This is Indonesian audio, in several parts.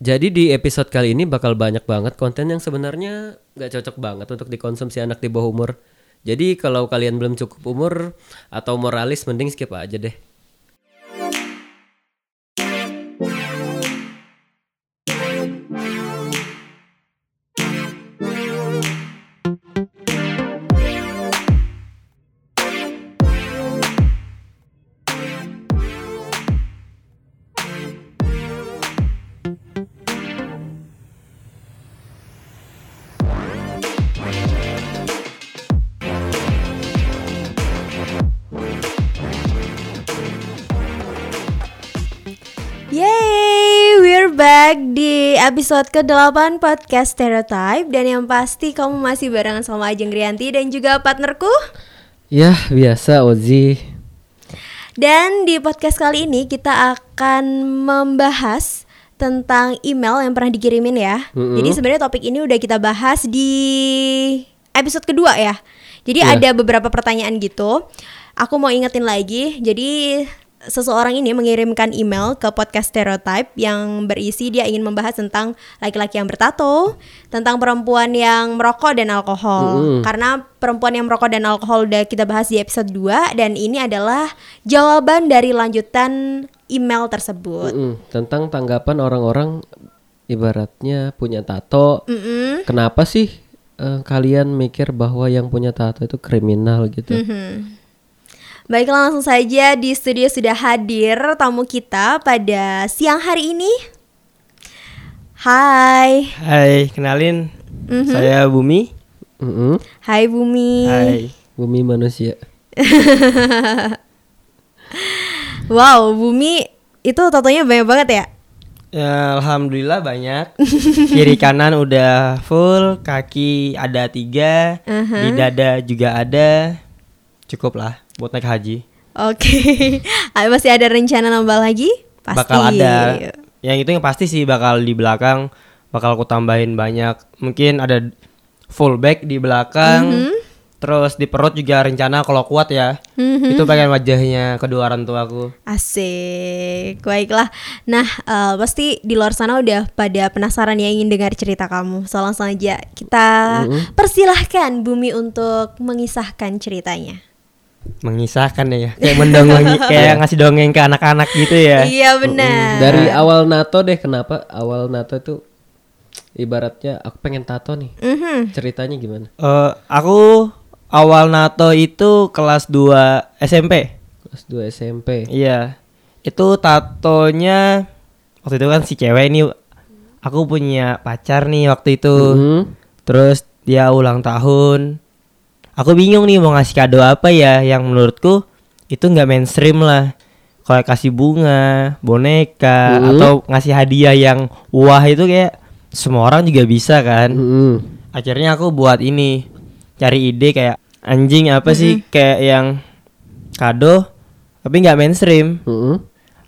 Jadi di episode kali ini bakal banyak banget konten yang sebenarnya nggak cocok banget untuk dikonsumsi anak di bawah umur. Jadi kalau kalian belum cukup umur atau moralis mending skip aja deh. Episode ke-8 podcast Stereotype Dan yang pasti kamu masih barengan sama Ajeng Rianti dan juga partnerku Ya biasa Ozi. Dan di podcast kali ini kita akan membahas tentang email yang pernah dikirimin ya Mm-mm. Jadi sebenarnya topik ini udah kita bahas di episode kedua ya Jadi Iya. ada beberapa pertanyaan gitu Aku mau ingetin lagi Jadi seseorang ini mengirimkan email ke podcast stereotype yang berisi dia ingin membahas tentang laki-laki yang bertato, tentang perempuan yang merokok dan alkohol. Mm-mm. Karena perempuan yang merokok dan alkohol udah kita bahas di episode 2 dan ini adalah jawaban dari lanjutan email tersebut. Mm-mm. Tentang tanggapan orang-orang ibaratnya punya tato. Mm-mm. Kenapa sih eh, kalian mikir bahwa yang punya tato itu kriminal gitu? Mhm. Baiklah langsung saja di studio sudah hadir tamu kita pada siang hari ini. Hai. Hai, kenalin. Mhm. Saya Bumi. Mm-mm. Hai Bumi. Hai. Bumi manusia. Wow, Bumi itu tatonya banyak banget ya? Ya, Alhamdulillah banyak. Kiri kanan udah full, kaki ada tiga, di dada juga ada. Cukup lah buat naik haji. Oke. Ah, Masih ada rencana nambah lagi? Pasti. Bakal ada. Yang itu yang pasti sih bakal di belakang bakal aku tambahin banyak. Mungkin ada full back di belakang. Mhm. Terus di perut juga rencana kalau kuat ya. Mhm. Itu pengen wajahnya kedua orang tuaku. Asik, baiklah. Nah, eh, pasti di luar sana udah pada penasaran ya ingin dengar cerita kamu. So langsung aja kita persilahkan Bumi untuk mengisahkan ceritanya. Mengisahkan ya kayak mendongeng kayak ngasih dongeng ke anak-anak gitu ya Iya benar. Dari awal NATO deh kenapa awal NATO itu ibaratnya aku pengen tato nih. Mhm. Ceritanya gimana? Eh, aku awal NATO itu kelas 2 SMP Kelas 2 SMP. iya itu tatonya waktu itu kan si cewek ini aku punya pacar nih waktu itu Mhm. terus dia ulang tahun aku bingung nih mau ngasih kado apa ya yang menurutku itu nggak mainstream lah kayak kasih bunga boneka Mhm. atau ngasih hadiah yang wah itu kayak semua orang juga bisa kan Mhm. akhirnya aku buat ini cari ide kayak anjing apa sih kayak yang kado tapi nggak mainstream Mhm.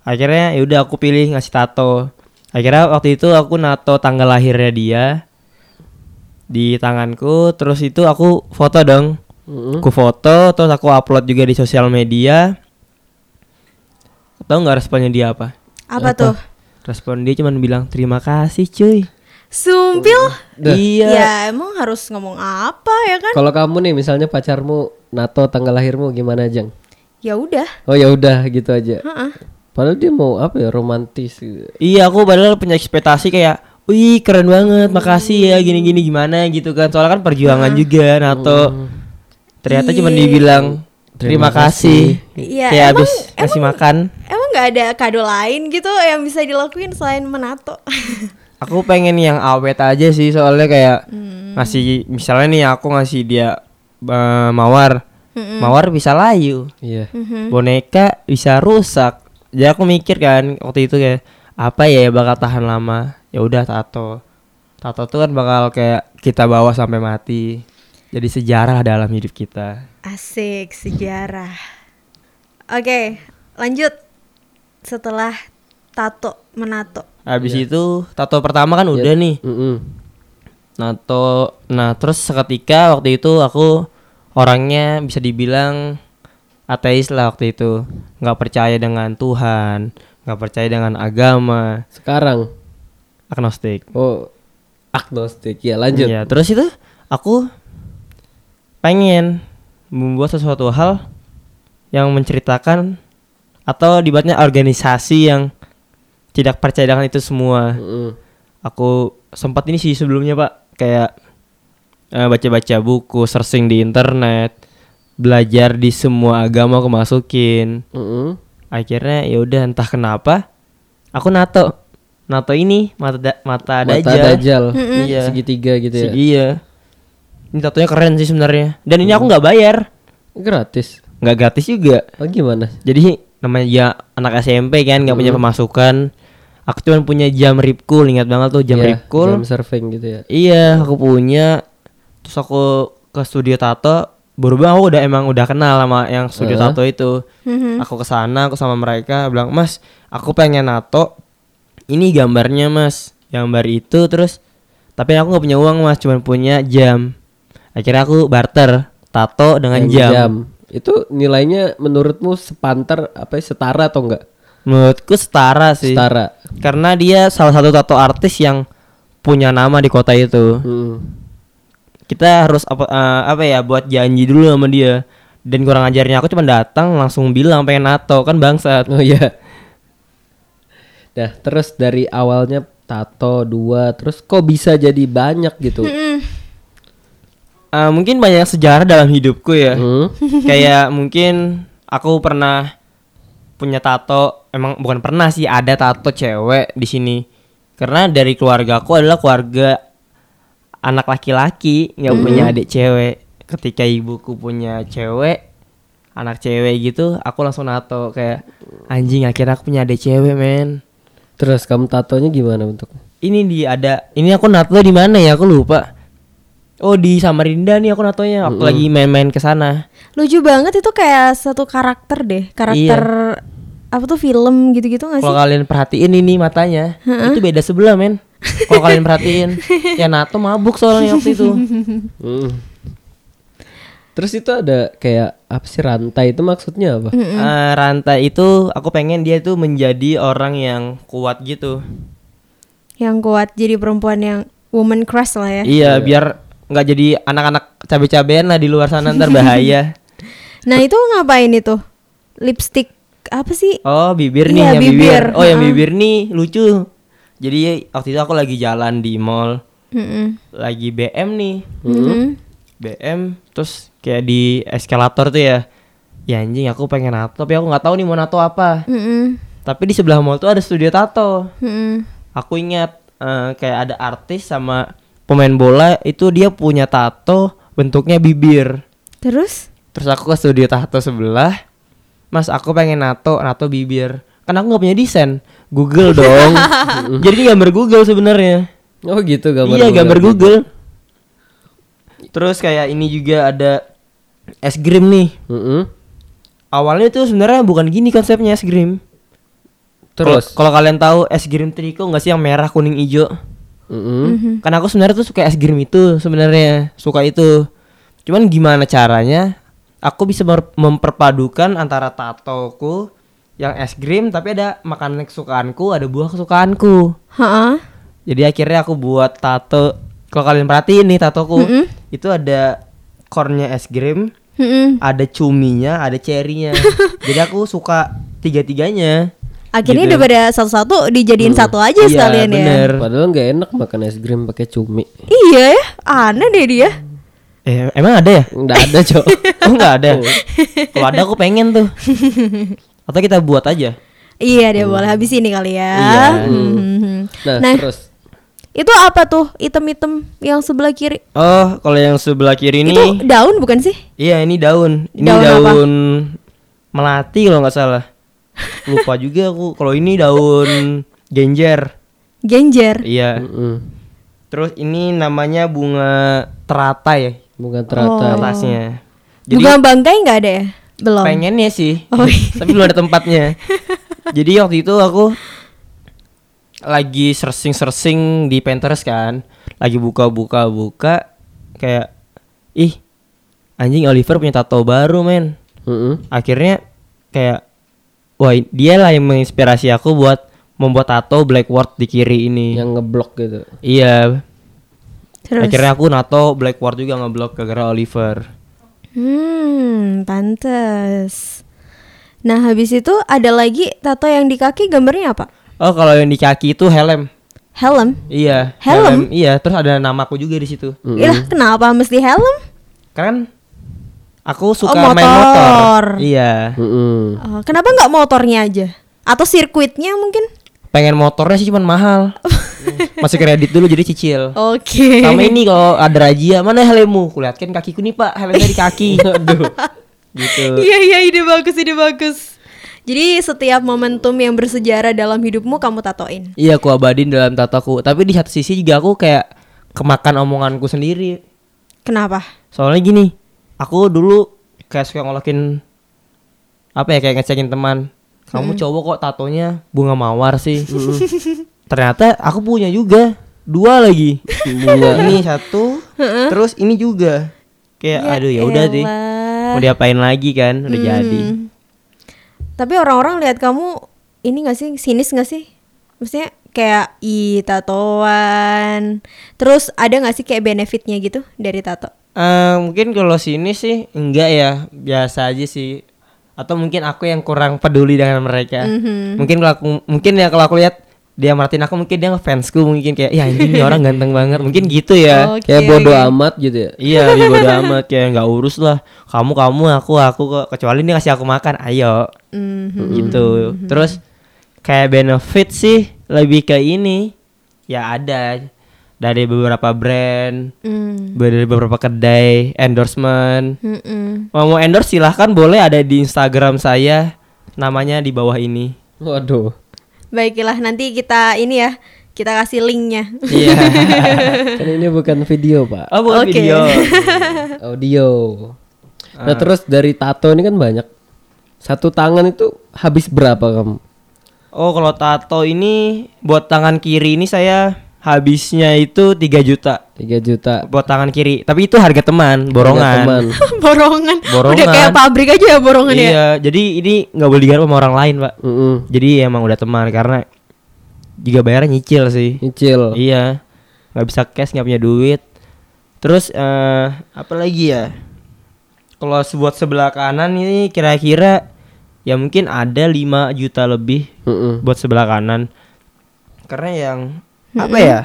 akhirnya yaudah aku pilih ngasih tato akhirnya waktu itu aku nato tanggal lahirnya dia di tanganku terus itu aku foto dong Aku foto terus aku upload juga di sosial media tahu nggak responnya dia apa Apa tuh? respon dia cuma bilang terima kasih cuy Sumpil? Iya Ya emang harus ngomong apa ya kan? Kalau kamu nih misalnya pacarmu NATO tanggal lahirmu gimana, Jang? Ya udah. Oh ya udah gitu aja. Heeh. Padahal dia mau apa ya romantis gitu. Iya aku padahal punya ekspektasi kayak Wih keren banget makasih ya gini-gini gimana gitu kan Soalnya kan perjuangan juga NATO Ternyata cuma Iya. dibilang Terima Terima kasih. Iya, Kayak emang- habis ngasih makan. Emang nggak ada kado lain gitu yang bisa dilakuin selain menato? Aku pengen yang awet aja sih soalnya kayak Ngasih misalnya nih aku ngasih dia eh, Mawar. Mawar bisa layu. Iya. Boneka bisa rusak. Jadi aku mikir kan waktu itu kayak Apa ya yang bakal tahan lama? Ya udah tato. Tato tuh kan bakal kayak kita bawa sampai mati Jadi sejarah dalam hidup kita Asik sejarah. Oke, lanjut. Setelah tato menato. Habis itu tato pertama kan udah nih Mhm. Nato Nah terus seketika waktu itu aku Orangnya bisa dibilang Ateis lah waktu itu nggak percaya dengan Tuhan nggak percaya dengan agama Sekarang agnostik. Oh, agnostik. Ya, lanjut. Iya, terus itu aku pengen membuat sesuatu hal yang menceritakan atau dibuatnya organisasi yang tidak percaya dengan itu semua. Mm-mm. Aku sempat ini sih sebelumnya pak kayak eh, baca-baca buku, searching di internet, belajar di semua agama aku masukin. Mm-mm. Akhirnya ya udah entah kenapa aku nato nato ini mata da- mata, Mata dajjal. Dajjal. Iya. Segitiga gitu ya. Segi- Iya. Ini tatonya keren sih sebenarnya. Dan ini aku nggak bayar, Gratis. nggak gratis juga. Oh, gimana? Jadi namanya ya anak SMP kan nggak punya pemasukan. Aku cuma punya jam ripkul, ingat banget tuh jam Iya, ripkul. Jam surfing gitu ya. Iya, aku punya. Terus aku ke studio tato. Baru banget aku udah emang udah kenal sama yang studio Heeh. tato itu. Aku ke sana, aku sama mereka bilang, "Mas, aku pengen nato. Ini gambarnya, Mas. Gambar itu terus tapi aku nggak punya uang, Mas, cuma punya jam." Akhirnya aku barter tato dengan Yang jam. Itu nilainya menurutmu sepantar apa ya, setara atau enggak? Menurutku setara sih. Setara. Karena dia salah satu tato artis yang punya nama di kota itu. Mm. kita harus apa eh, apa ya buat janji dulu sama dia dan kurang ajarnya aku cuma datang langsung bilang pengen nato kan bangsat Oh iya. Dah, terus dari awalnya tato dua, terus kok bisa jadi banyak gitu? Eh, mungkin banyak sejarah dalam hidupku ya. Hmm? kayak mungkin aku pernah punya tato. Emang bukan pernah sih ada tato cewek di sini. Karena dari keluarga aku adalah keluarga anak laki-laki nggak punya adik cewek. Ketika ibuku punya cewek anak cewek gitu aku langsung nato. Kayak anjing akhirnya aku punya adik cewek men. Terus kamu tatonya gimana bentuknya? ini di ada ini aku nato di mana ya? Aku lupa oh di Samarinda nih aku natonya aku lagi main-main ke sana Lucu banget itu kayak satu karakter deh, karakter apa tuh film gitu-gitu gak sih? Kalau kalian perhatiin ini matanya, itu beda sebelah men. Kalau kalian perhatiin, ya Nato mabuk soalnya waktu itu. Hmm. Terus itu ada kayak apa sih rantai itu maksudnya apa? Eh, rantai itu aku pengen dia tuh menjadi orang yang kuat gitu. Yang kuat jadi perempuan yang woman crush lah ya. Iya, biar nggak jadi anak-anak cabe-cabean lah di luar sana ntar bahaya. Nah itu ngapain itu? Lipstick apa sih? Oh bibir nih Iya, yang bibir. bibir, Oh yang bibir nih lucu. Jadi waktu itu aku lagi jalan di mall, Mm-mm. lagi BM nih. Mm-mm. BM terus kayak di eskalator tuh ya. Ya anjing aku pengen nato tapi aku nggak tahu nih mau nato apa. Mm-mm. Tapi di sebelah mall tuh ada studio tato. Mm-mm. Aku ingat eh, kayak ada artis sama pemain bola itu dia punya tato bentuknya bibir. Terus? Terus aku ke studio tato sebelah. Mas aku pengen nato, nato bibir. Kan aku nggak punya desain. Google dong. Jadi gambar Google sebenarnya. Oh gitu gambar. iya gambar Google. Terus kayak ini juga ada es krim nih. Mm-mm. Awalnya tuh sebenarnya bukan gini konsepnya es krim. Terus. kalau kalian tahu es krim triko nggak sih yang merah kuning hijau? Mm-mm. Kan aku sebenarnya tuh suka es krim itu sebenarnya suka itu. Cuman gimana caranya? Aku bisa memperpadukan antara tatoku yang es krim tapi ada makanan kesukaanku, ada buah kesukaanku. Ha-ha. Jadi akhirnya aku buat tato. Kalau kalian perhatiin nih tatoku, itu ada cornnya es krim, Mm-mm. ada cuminya, ada cherrynya. Jadi aku suka tiga-tiganya. Akhirnya Gitu. daripada satu-satu dijadiin satu aja Iya, sekalian ya. bener. Padahal nggak enak makan es krim pakai cumi. Iya ya, aneh deh dia. Eh, emang ada ya? Nggak ada cok. Oh nggak ada. Kalau ada aku pengen tuh. Atau kita buat aja. Iya dia boleh habis ini kali ya. Iya. Mhm. Nah, Nah, terus itu apa tuh item-item yang sebelah kiri? Oh, kalau yang sebelah kiri ini, Itu daun bukan sih? iya ini daun. Ini Daun daun, apa? melati kalau nggak salah. Lupa juga aku. Kalau ini daun genjer. Genjer. Iya. mm-mm. Terus ini namanya bunga teratai ya bukan teratai. atasnya. Jadi Bunga bangkai nggak ada ya? Belum. pengennya sih, Oh, iya. tapi belum ada tempatnya. Jadi waktu itu aku lagi searching-searching di Pinterest kan, lagi buka-buka buka kayak ih anjing Oliver punya tato baru men. Mm-mm. Akhirnya kayak wah dia lah yang menginspirasi aku buat membuat tato black word di kiri ini. Yang ngeblok gitu. Iya. Terus. Akhirnya aku nato black word juga ngeblok gara-gara Oliver. Hmm, pantes. Nah, habis itu ada lagi tato yang di kaki gambarnya apa? Oh, kalau yang di kaki itu helm. Helm. Iya, Helm? Iya, terus ada namaku juga di situ. Ilah, kenapa mesti helm? Kan aku suka Oh, main motor. motor. Iya. Mm-mm. Oh, kenapa nggak motornya aja? Atau sirkuitnya mungkin? Pengen motornya sih cuman mahal. Masih kredit dulu jadi cicil. Oke. Sama ini kalau ada razia, mana helmmu? Kulihat kan kakiku nih, Pak. Helmnya di kaki. Aduh. gitu. Iya iya ide bagus ide bagus. Jadi setiap momentum yang bersejarah dalam hidupmu kamu tatoin. Iya, aku abadin dalam tataku. Tapi di satu sisi juga aku kayak kemakan omonganku sendiri. Kenapa? Soalnya gini, aku dulu kayak suka ngolokin apa ya kayak ngecekin teman. Kamu cowok kok tatonya bunga mawar sih. Ternyata aku punya juga dua lagi. Bunga ini satu, terus ini juga. Kayak aduh ya udah deh. elah. Mau diapain lagi kan? Udah jadi. Hmm. Tapi orang-orang lihat kamu ini gak sih sinis gak sih? Maksudnya kayak i tatoan. Terus ada gak sih kayak benefitnya gitu dari tato? Eh, mungkin kalau sini sih enggak ya, biasa aja sih. Atau mungkin aku yang kurang peduli dengan mereka. Mhm. Mungkin kalau aku mungkin ya kalau aku lihat dia martin aku mungkin dia ngefansku mungkin kayak ya anjing nih orang ganteng banget mungkin gitu ya Oke, Kayak bodoh amat gitu ya. iya dia bodo amat kayak nggak urus lah kamu kamu aku aku kok kecuali dia ngasih aku makan ayo Mhm. gitu terus kayak benefit sih lebih ke ini ya ada dari beberapa brand Hmm. dari beberapa kedai endorsement Mm-mm. mau mau endorse silahkan boleh ada di Instagram saya namanya di bawah ini Waduh. Baiklah nanti kita ini ya kita kasih linknya. iya kan ini bukan video, Pak. oh bukan Oke. video Audio. Nah, terus dari tato ini kan banyak. Satu tangan itu habis berapa kamu? oh kalau tato ini buat tangan kiri ini saya habisnya itu 3 juta 3 juta. buat tangan kiri tapi itu harga teman borongan Harga teman. borongan. Borongan. Udah kayak pabrik aja ya borongan ya. iya jadi ini nggak boleh digarap sama orang lain pak Mm-mm. jadi emang udah teman karena juga bayarnya nyicil sih Nyicil. iya nggak bisa cash nggak punya duit terus eh apa lagi ya kalau buat sebelah kanan ini kira-kira ya mungkin ada 5 juta lebih Mm-mm. buat sebelah kanan karena yang apa ya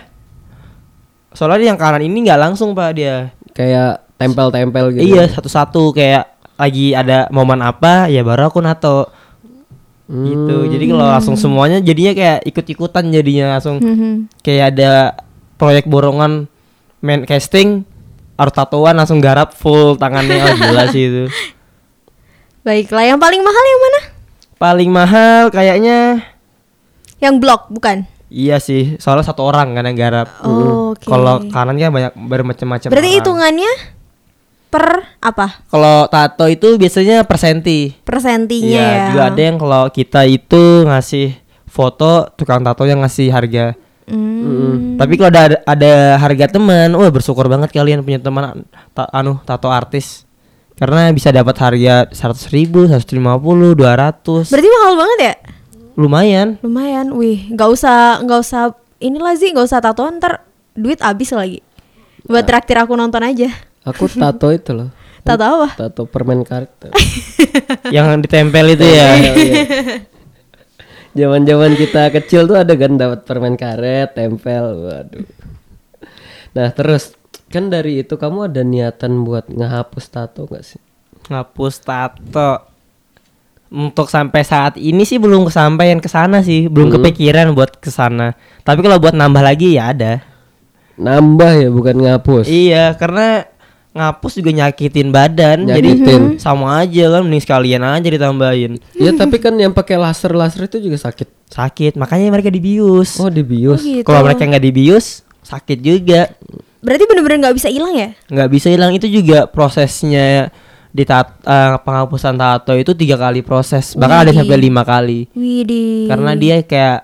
soalnya yang kanan ini nggak langsung pak dia Kayak tempel-tempel gitu. iya satu-satu kayak lagi ada momen apa ya baru aku nato gitu jadi kalau langsung semuanya jadinya kayak ikut-ikutan jadinya langsung Mhm. kayak ada proyek borongan main casting harus tatoan langsung garap full tangannya oh, gila sih itu Baiklah, yang paling mahal yang mana? paling mahal kayaknya Yang blok, bukan? Iya sih soalnya satu orang kan yang garap Oh, Oke. kalau kanan kan banyak bermacam-macam Berarti orang. hitungannya per apa? Kalau tato itu biasanya per senti. Persentinya Iya, ya. juga ada yang kalau kita itu ngasih foto tukang tato yang ngasih harga. Hmm. Tapi kalau ada ada harga teman, wah bersyukur banget kalian punya teman ta- anu tato artis. Karena bisa dapat harga 100 ribu, 150, 200 Berarti mahal banget ya? Lumayan Lumayan. Wih, nggak usah nggak usah inilah sih, nggak usah tatoan ntar duit habis lagi. Buat traktir aku nonton aja. Aku tato itu loh. Tato apa? Tato permen karet. Yang ditempel itu ya Zaman-zaman kita kecil tuh ada kan dapat permen karet, tempel. Waduh. Nah, terus kan dari itu kamu ada niatan buat ngehapus tato gak sih? Ngapus tato Untuk sampai saat ini sih belum kesampaian ke sana sih Belum kepikiran buat ke sana Tapi kalau buat nambah lagi ya ada Nambah ya bukan ngapus. Iya, karena ngapus juga nyakitin badan. Nyakitin. Jadi sama aja kan mending sekalian aja ditambahin. Iya, tapi kan yang pakai laser-laser itu juga sakit. Sakit, makanya mereka dibius. Oh, dibius. Oh, gitu. Kalau mereka nggak dibius, sakit juga. Berarti bener-bener nggak bisa hilang ya? nggak bisa hilang itu juga prosesnya di tat- eh, penghapusan tato itu tiga kali proses, bahkan ada Wih. sampai lima kali. Widih. Karena dia kayak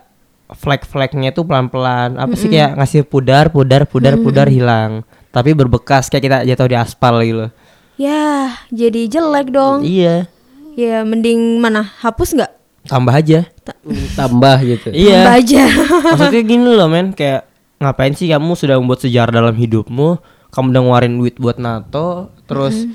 flek-fleknya itu pelan-pelan. Apa sih kayak ngasih pudar, pudar, pudar, pudar hilang. Tapi berbekas kayak kita jatuh di aspal gitu. Ya, jadi jelek dong. Iya, Ya, mending mana? Hapus nggak? tambah aja. tambah gitu. Iya. Tambah aja. Maksudnya gini loh men, kayak ngapain sih kamu sudah membuat sejarah dalam hidupmu? Kamu udah ngeluarin duit buat NATO, terus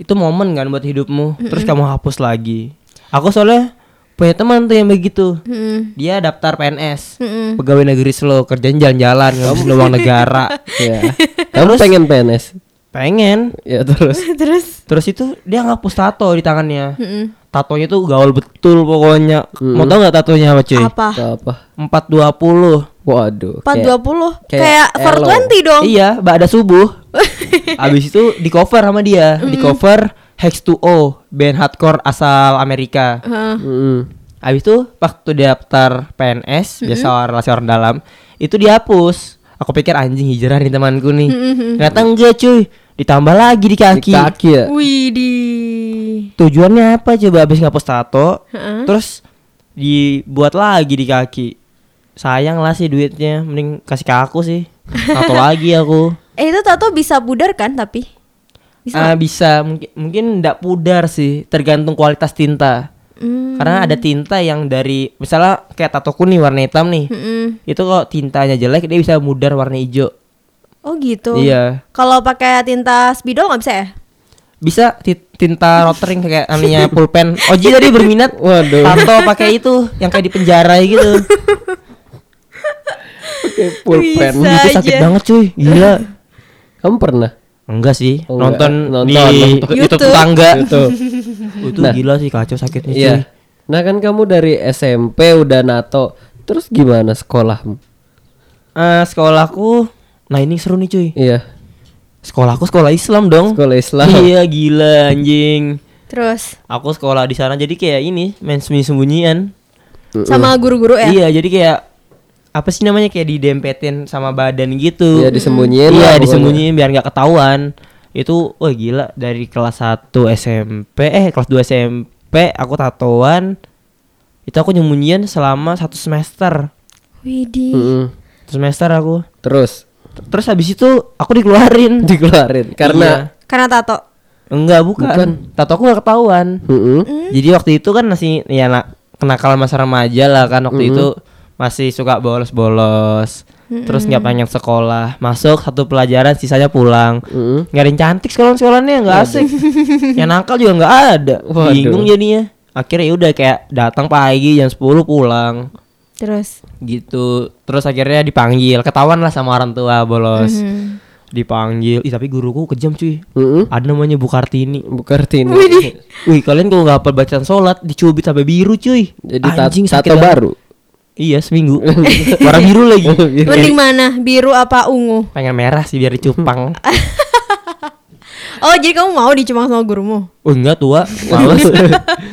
itu momen kan buat hidupmu, terus kamu hapus lagi. Aku soalnya punya teman tuh yang begitu. Mm-mm. Dia daftar PNS, Mm-mm. pegawai negeri slow, kerjanya jalan-jalan, ngabisin uang negara. Iya. Kamu pengen PNS? Pengen. Ya terus. Terus. Terus itu dia ngapus tato di tangannya. Mm-mm. Tatonya tuh gaul betul pokoknya. Mau tau gak tatonya apa cuy? Apa? Atau apa? 420 Waduh. 420 kayak kayak, Elo. 420 dong. Iya, Ba'da subuh. Abis itu di cover sama dia, di cover Hex 2O, band hardcore asal Amerika. Heeh. Mm-mm. Abis itu waktu daftar PNS, biasa relasi orang dalam, itu dihapus. Aku pikir anjing hijrah nih temanku nih. Ternyata enggak cuy, ditambah lagi di Di kaki. kaki ya. Widih. Tujuannya apa coba abis ngapus tato, Heeh. terus dibuat lagi di kaki. Sayang lah sih duitnya, mending kasih ke aku sih. Tato lagi aku. Eh itu tato bisa pudar kan tapi? Bisa. Ah, bisa mungkin mungkin enggak pudar sih tergantung kualitas tinta Hmm. karena ada tinta yang dari misalnya kayak tatoku nih warna hitam nih Mm-mm. itu kok tintanya jelek dia bisa mudar warna hijau Oh gitu. iya Kalau pakai tinta spidol nggak bisa ya? bisa ti- tinta rotring kayak namanya pulpen Oji tadi berminat Waduh. tato pakai itu yang kayak di penjara gitu Pakai pulpen. Bisa. itu sakit aja. banget cuy gila Kamu pernah? enggak sih Oh, enggak. nonton, Nonton, di nonton. YouTube YouTube. tetangga Itu. itu Nah. gila sih kacau sakitnya Iya. Nah kan kamu dari SMP udah NATO. Terus gimana sekolahmu? Eh, sekolahku nah ini seru nih cuy Iya. Sekolahku sekolah Islam dong. Sekolah Islam. Iya gila anjing. Terus Aku sekolah di sana jadi kayak ini main sembunyi-sembunyian. sama guru-guru ya? Iya jadi kayak apa sih namanya kayak didempetin sama badan gitu. Iya, disembunyiin Iya disembunyiin biar nggak ketahuan. Itu wah gila dari kelas 1 SMP eh kelas 2 SMP aku tatoan. Itu aku nyembunyian selama satu semester. Widih. Mm-mm. Satu semester aku. Terus Terus habis itu aku dikeluarin. dikeluarin karena Karena tato. Enggak bukan. Bukan. Tato aku gak ketahuan. Mm-mm. Jadi waktu itu kan masih ya nak kenakalan masa remaja lah kan waktu itu masih suka bolos-bolos. Terus nggak pengen sekolah, masuk satu pelajaran sisanya pulang. Mm-mm. Nggak ada yang cantik sekolah-sekolahnya nggak asik. yang nakal juga nggak ada. Waduh. Bingung jadinya. Akhirnya ya udah kayak datang pagi jam 10 pulang Terus. gitu. Terus akhirnya dipanggil, ketahuan lah sama orang tua bolos. Hmm. Dipanggil. Ih tapi guruku kejam cuy. Mm-mm. Ada namanya Bu Kartini. Bu Kartini. Wih kalian kalau nggak hafal bacaan sholat dicubit sampai biru cuy. Jadi Anjing sakit tato baru. Iya seminggu. Warna biru lagi. Mending mana? Biru apa ungu? Pengen merah sih biar dicupang. Oh, jadi kamu mau dicumang sama gurumu? oh enggak tua, males.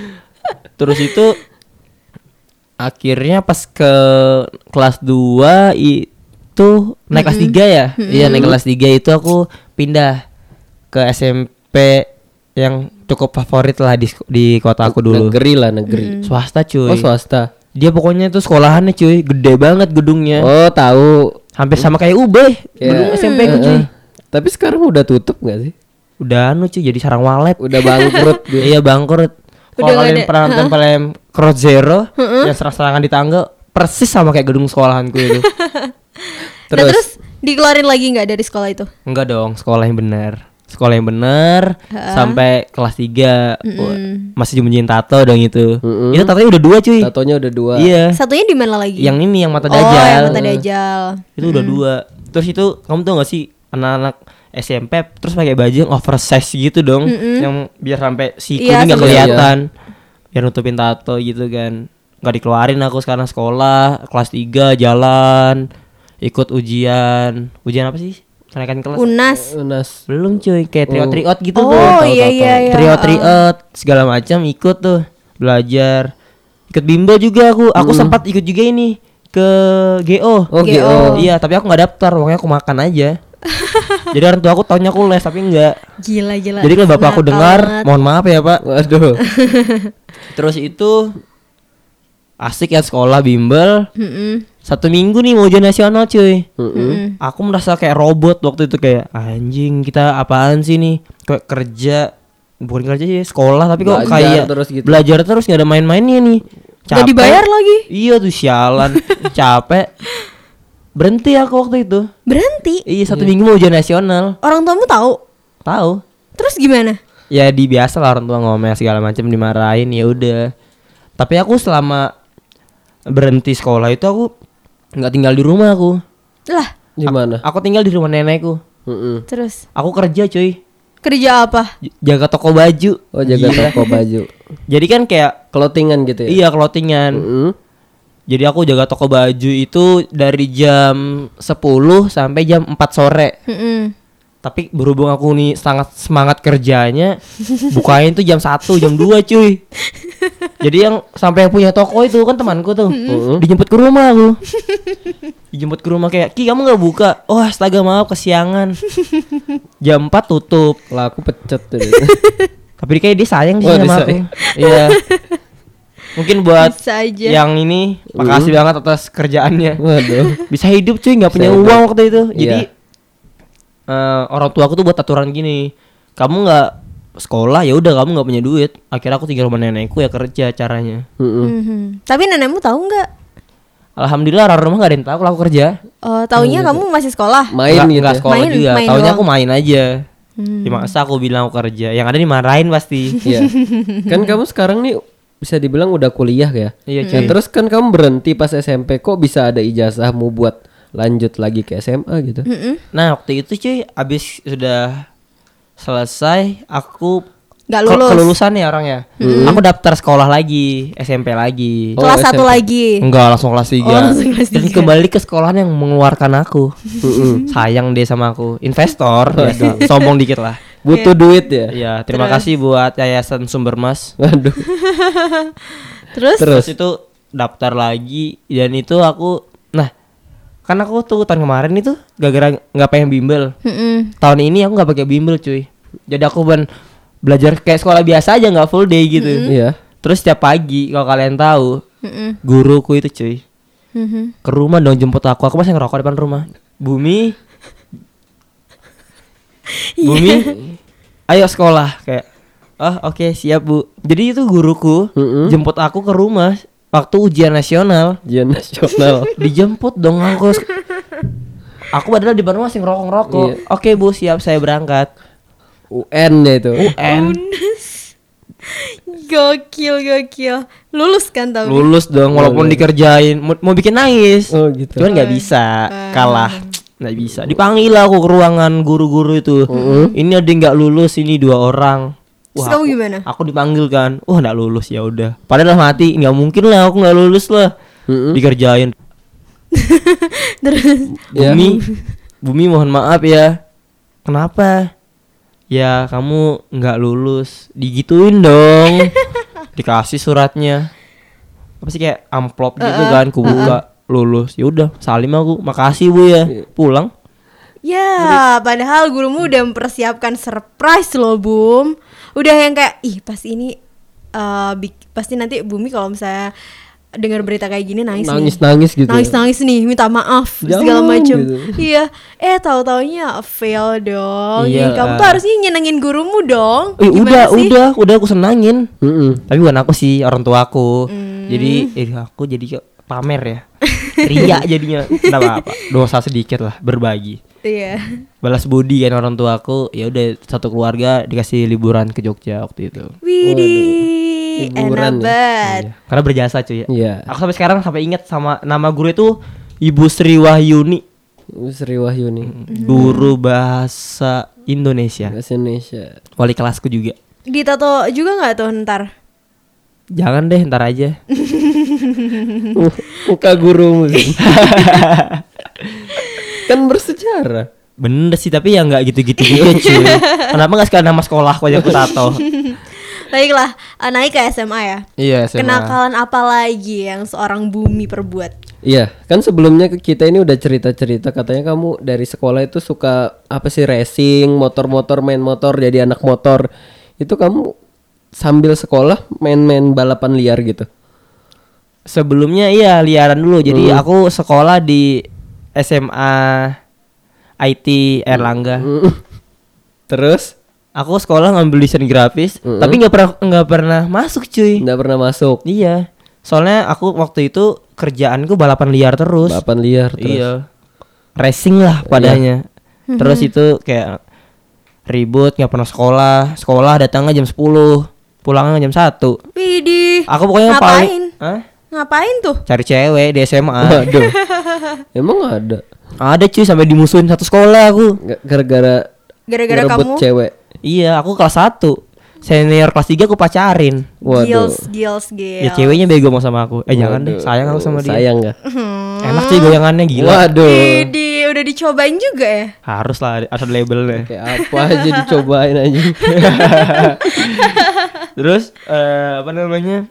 Terus itu akhirnya pas ke kelas 2 itu naik kelas 3 ya. Iya naik kelas 3 itu aku pindah ke SMP yang cukup favorit lah di di kota aku dulu. Negeri lah negeri. Swasta cuy. Oh swasta. Dia pokoknya itu sekolahannya cuy, gede banget gedungnya. Oh tahu. Hampir sama kayak UB, gedung Ya. SMP ku cuy. Tapi sekarang udah tutup gak sih? Udah anu cuy jadi sarang walet. Udah bangkrut. dia. Iya bangkrut. Kalau kalian pernah nonton film Cross Zero yang serang-serangan di tangga persis sama kayak gedung sekolahanku itu. Nah, terus dikeluarin lagi nggak dari sekolah itu? Enggak dong, sekolah yang benar. Sekolah yang benar sampai kelas 3 masih nyembunyiin tato dong itu. Mm-mm. Itu tatonya udah dua cuy. Tatonya udah dua. Iya. Satunya di mana lagi? Yang ini yang mata oh, yang dajal. mata dajal. Itu udah dua. Terus itu kamu tau gak sih anak-anak SMP terus pakai baju yang oversize gitu dong, yang biar sampai siku Iya, ini nggak kelihatan, biar nutupin tato gitu kan. Nggak dikeluarin aku sekarang sekolah kelas 3 jalan ikut ujian. Ujian apa sih? Kenaikan kelas? Unas. Unas. Belum cuy, kayak trio triot gitu Oh, tuh. iya iya iya. Trio triot segala macam ikut tuh belajar. Ikut bimbel juga aku. Aku sempat ikut juga ini ke GO. Oh, GO. GO. Iya, tapi aku nggak daftar, pokoknya aku makan aja. Jadi orang tua aku taunya aku les tapi enggak. Gila gila. Jadi kalau bapak aku dengar, banget. mohon maaf ya pak. Waduh. Terus itu asik ya sekolah bimbel. Mm-mm. Satu minggu nih mau ujian nasional cuy. Mm-mm. Aku merasa kayak robot waktu itu kayak anjing kita apaan sih nih kayak kerja bukan kerja sih sekolah tapi kok Belajar kayak terus gitu. belajar terus nggak ada main-mainnya nih Gak dibayar lagi. Iya tuh sialan, capek. Berhenti aku waktu itu. Berhenti. Iya satu minggu mau ujian nasional. Orang tuamu tahu. Tahu? Terus gimana? Ya di biasa lah orang tua ngomel segala macam dimarahin ya udah. Tapi aku selama berhenti sekolah itu aku nggak tinggal di rumah aku. Lah, Di mana? Aku tinggal di rumah nenekku. Mm-mm. terus Aku kerja cuy. kerja apa? J- Jaga toko baju. Oh jaga Gila. toko baju. Jadi kan kayak Clothingan gitu ya? iya clothingan. Mm-mm. Jadi aku jaga toko baju itu dari jam 10 sampai jam 4 sore. Mm-mm. Tapi berhubung aku nih sangat semangat kerjanya, bukain tuh jam 1, jam 2 cuy. Jadi yang sampai yang punya toko itu kan temanku tuh. Dijemput ke rumah aku. Dijemput ke rumah kayak, "Ki, kamu nggak buka?" Oh, astaga, maaf kesiangan. jam 4 tutup. Lah aku pecet tuh. Tapi kayak dia sayang sih Oh, dia sama aku. Iya. Mungkin buat Bisa aja. yang ini makasih banget atas kerjaannya. Waduh. Bisa hidup cuy, nggak punya uang waktu itu. Jadi Iya. Eh, orang tua aku tuh buat aturan gini. Kamu nggak sekolah ya udah kamu nggak punya duit. Akhirnya aku tinggal rumah nenekku ya kerja caranya. Mm-mm. Mhm. Tapi nenekmu tahu nggak? Alhamdulillah orang rumah nggak ada yang tahu kalau aku kerja. Oh, taunya kamu masih sekolah. Main Nggak- gitu. nggak ya? sekolah Main- juga. main Taunya doang. aku main aja. Hmm. Ya, masa aku bilang aku kerja. Yang ada dimarahin pasti. Iya. kan kamu sekarang nih bisa dibilang udah kuliah ya. Iya, Nah, terus kan kamu berhenti pas SMP kok bisa ada ijazahmu buat lanjut lagi ke SMA gitu. Mm-mm. Nah waktu itu cuy abis sudah selesai aku Nggak ke- lulus. kelulusan ya orangnya. Aku daftar sekolah lagi SMP lagi. Oh, kelas satu lagi. Enggak langsung kelas 3 Oh, langsung kelas Dan tiga. kembali ke sekolahan yang mengeluarkan aku Sayang deh sama aku Investor biasa. Sombong dikit lah Butuh duit ya. Iya terima kasih buat Yayasan Sumber Mas Waduh. Terus? Terus itu daftar lagi Dan itu aku kan aku tuh tahun kemarin itu Gara-gara nggak pengen bimbel Mm-mm. Tahun ini aku nggak pakai bimbel cuy Jadi aku ben belajar kayak sekolah biasa aja nggak full day gitu Iya. Terus setiap pagi kalau kalian tahu Mm-mm. Guruku itu cuy Mhm. ke rumah dong jemput aku aku masih ngerokok depan rumah bumi bumi ayo sekolah kayak oh oke siap bu jadi itu guruku Mm-mm. jemput aku ke rumah waktu ujian nasional. Ujian nasional. dijemput dong aku aku padahal di rumah masih ngerokok ngerokok Iya. oke bu siap saya berangkat. UN ya itu. UN Gokil, gokil. Lulus kan tapi? lulus dong walaupun dikerjain mau, mau bikin nangis. Oh gitu. cuman nggak bisa. kalah. Nggak bisa. Dipanggil lah aku ke ruangan guru-guru itu. Ini ada yang nggak lulus ini dua orang Wah, kamu aku, gimana? aku dipanggil kan. Wah nggak lulus ya udah. Padahal hati nggak mungkin lah aku nggak lulus lah. Mm-mm. dikerjain. Terus? Ya. bumi bumi mohon maaf ya. Kenapa? Ya kamu nggak lulus. Digituin dong. Dikasih suratnya. Apa sih kayak amplop gitu kan ku buka lulus. Ya udah salim aku. Makasih bu ya. Pulang Ya, padahal gurumu udah mempersiapkan surprise loh, Bum. Udah yang kayak, ih pasti ini eh, bik- pasti nanti Bumi kalau misalnya dengar berita kayak gini nangis Nangis nih. nangis gitu. Nangis nangis nih, minta maaf Jangan, segala macam. gitu. Iya, eh tahu taunya fail dong. Iya. Jadi kamu tuh harusnya nyenengin gurumu dong. Eh, Gimana udah sih? udah udah aku senangin Mm-mm. tapi bukan aku sih orang tua aku Hmm. jadi eh, aku jadi pamer ya ria jadinya nggak apa-apa dosa sedikit lah berbagi Iya. balas budi kan orang tua aku ya udah satu keluarga dikasih liburan ke Jogja waktu itu Widih, Liburan enak ya. banget. Iya. karena berjasa cuy ya Iya. aku sampai sekarang sampai ingat sama nama guru itu Ibu Sri Wahyuni Sri Wahyuni. guru bahasa Indonesia Bahasa Indonesia. wali kelasku juga Ditato juga nggak tuh ntar? jangan deh ntar aja Muka gurumu sih. kan bersejarah. bener sih tapi ya nggak gitu-gitu juga cuy kenapa nggak sekalian nama sekolah aku aja aku tato Baiklah, eh, naik ke SMA ya. iya Kenakalan apa lagi yang seorang bumi perbuat? Iya, kan sebelumnya kita ini udah cerita-cerita katanya kamu dari sekolah itu suka apa sih racing, motor-motor, main motor, jadi anak motor. Itu kamu sambil sekolah main-main balapan liar gitu. sebelumnya iya liaran dulu jadi aku sekolah di SMA IT Erlangga Mm. Terus aku sekolah ngambil desain grafis tapi nggak pernah nggak pernah masuk cuy nggak pernah masuk. iya Soalnya aku waktu itu kerjaanku balapan liar terus. Balapan liar terus. Iya. Racing lah padanya. Terus itu kayak ribut nggak pernah sekolah. Sekolah datangnya jam 10, pulangnya jam 1. Widih. Aku pokoknya Ngapain? paling Hah? Ngapain tuh? cari cewek di SMA. Waduh. Emang ada. Ada cuy sampai dimusuhin satu sekolah aku. Gara-gara Gara-gara kamu cewek. Iya, aku kelas 1. Senior kelas 3 aku pacarin. Waduh. Gils, gils, gils. Ya ceweknya bego mau sama aku. Eh jangan deh, Waduh. sayang aku sama dia. Sayang nggak? Enak cuy goyangannya gila. Waduh. Widih, udah dicobain juga ya? Harus lah ada labelnya. Kayak apa aja dicobain aja. Terus eh, apa namanya?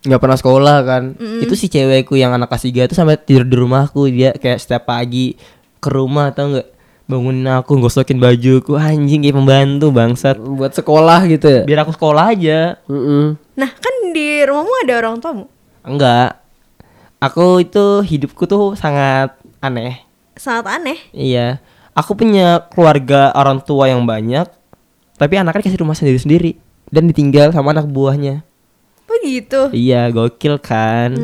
Nggak pernah sekolah kan. Itu si cewekku yang anak kelas 3 itu sampai tidur di rumahku. Dia kayak setiap pagi ke rumah atau enggak bangunin aku gosokin bajuku anjing kayak pembantu bangsat Buat sekolah gitu ya. biar aku sekolah aja Mm-mm. Nah, kan di rumahmu ada orang tuamu. enggak aku itu hidupku tuh sangat aneh Sangat aneh. iya aku punya keluarga orang tua yang banyak tapi anaknya dikasih rumah sendiri sendiri dan ditinggal sama anak buahnya Oh gitu. iya gokil kan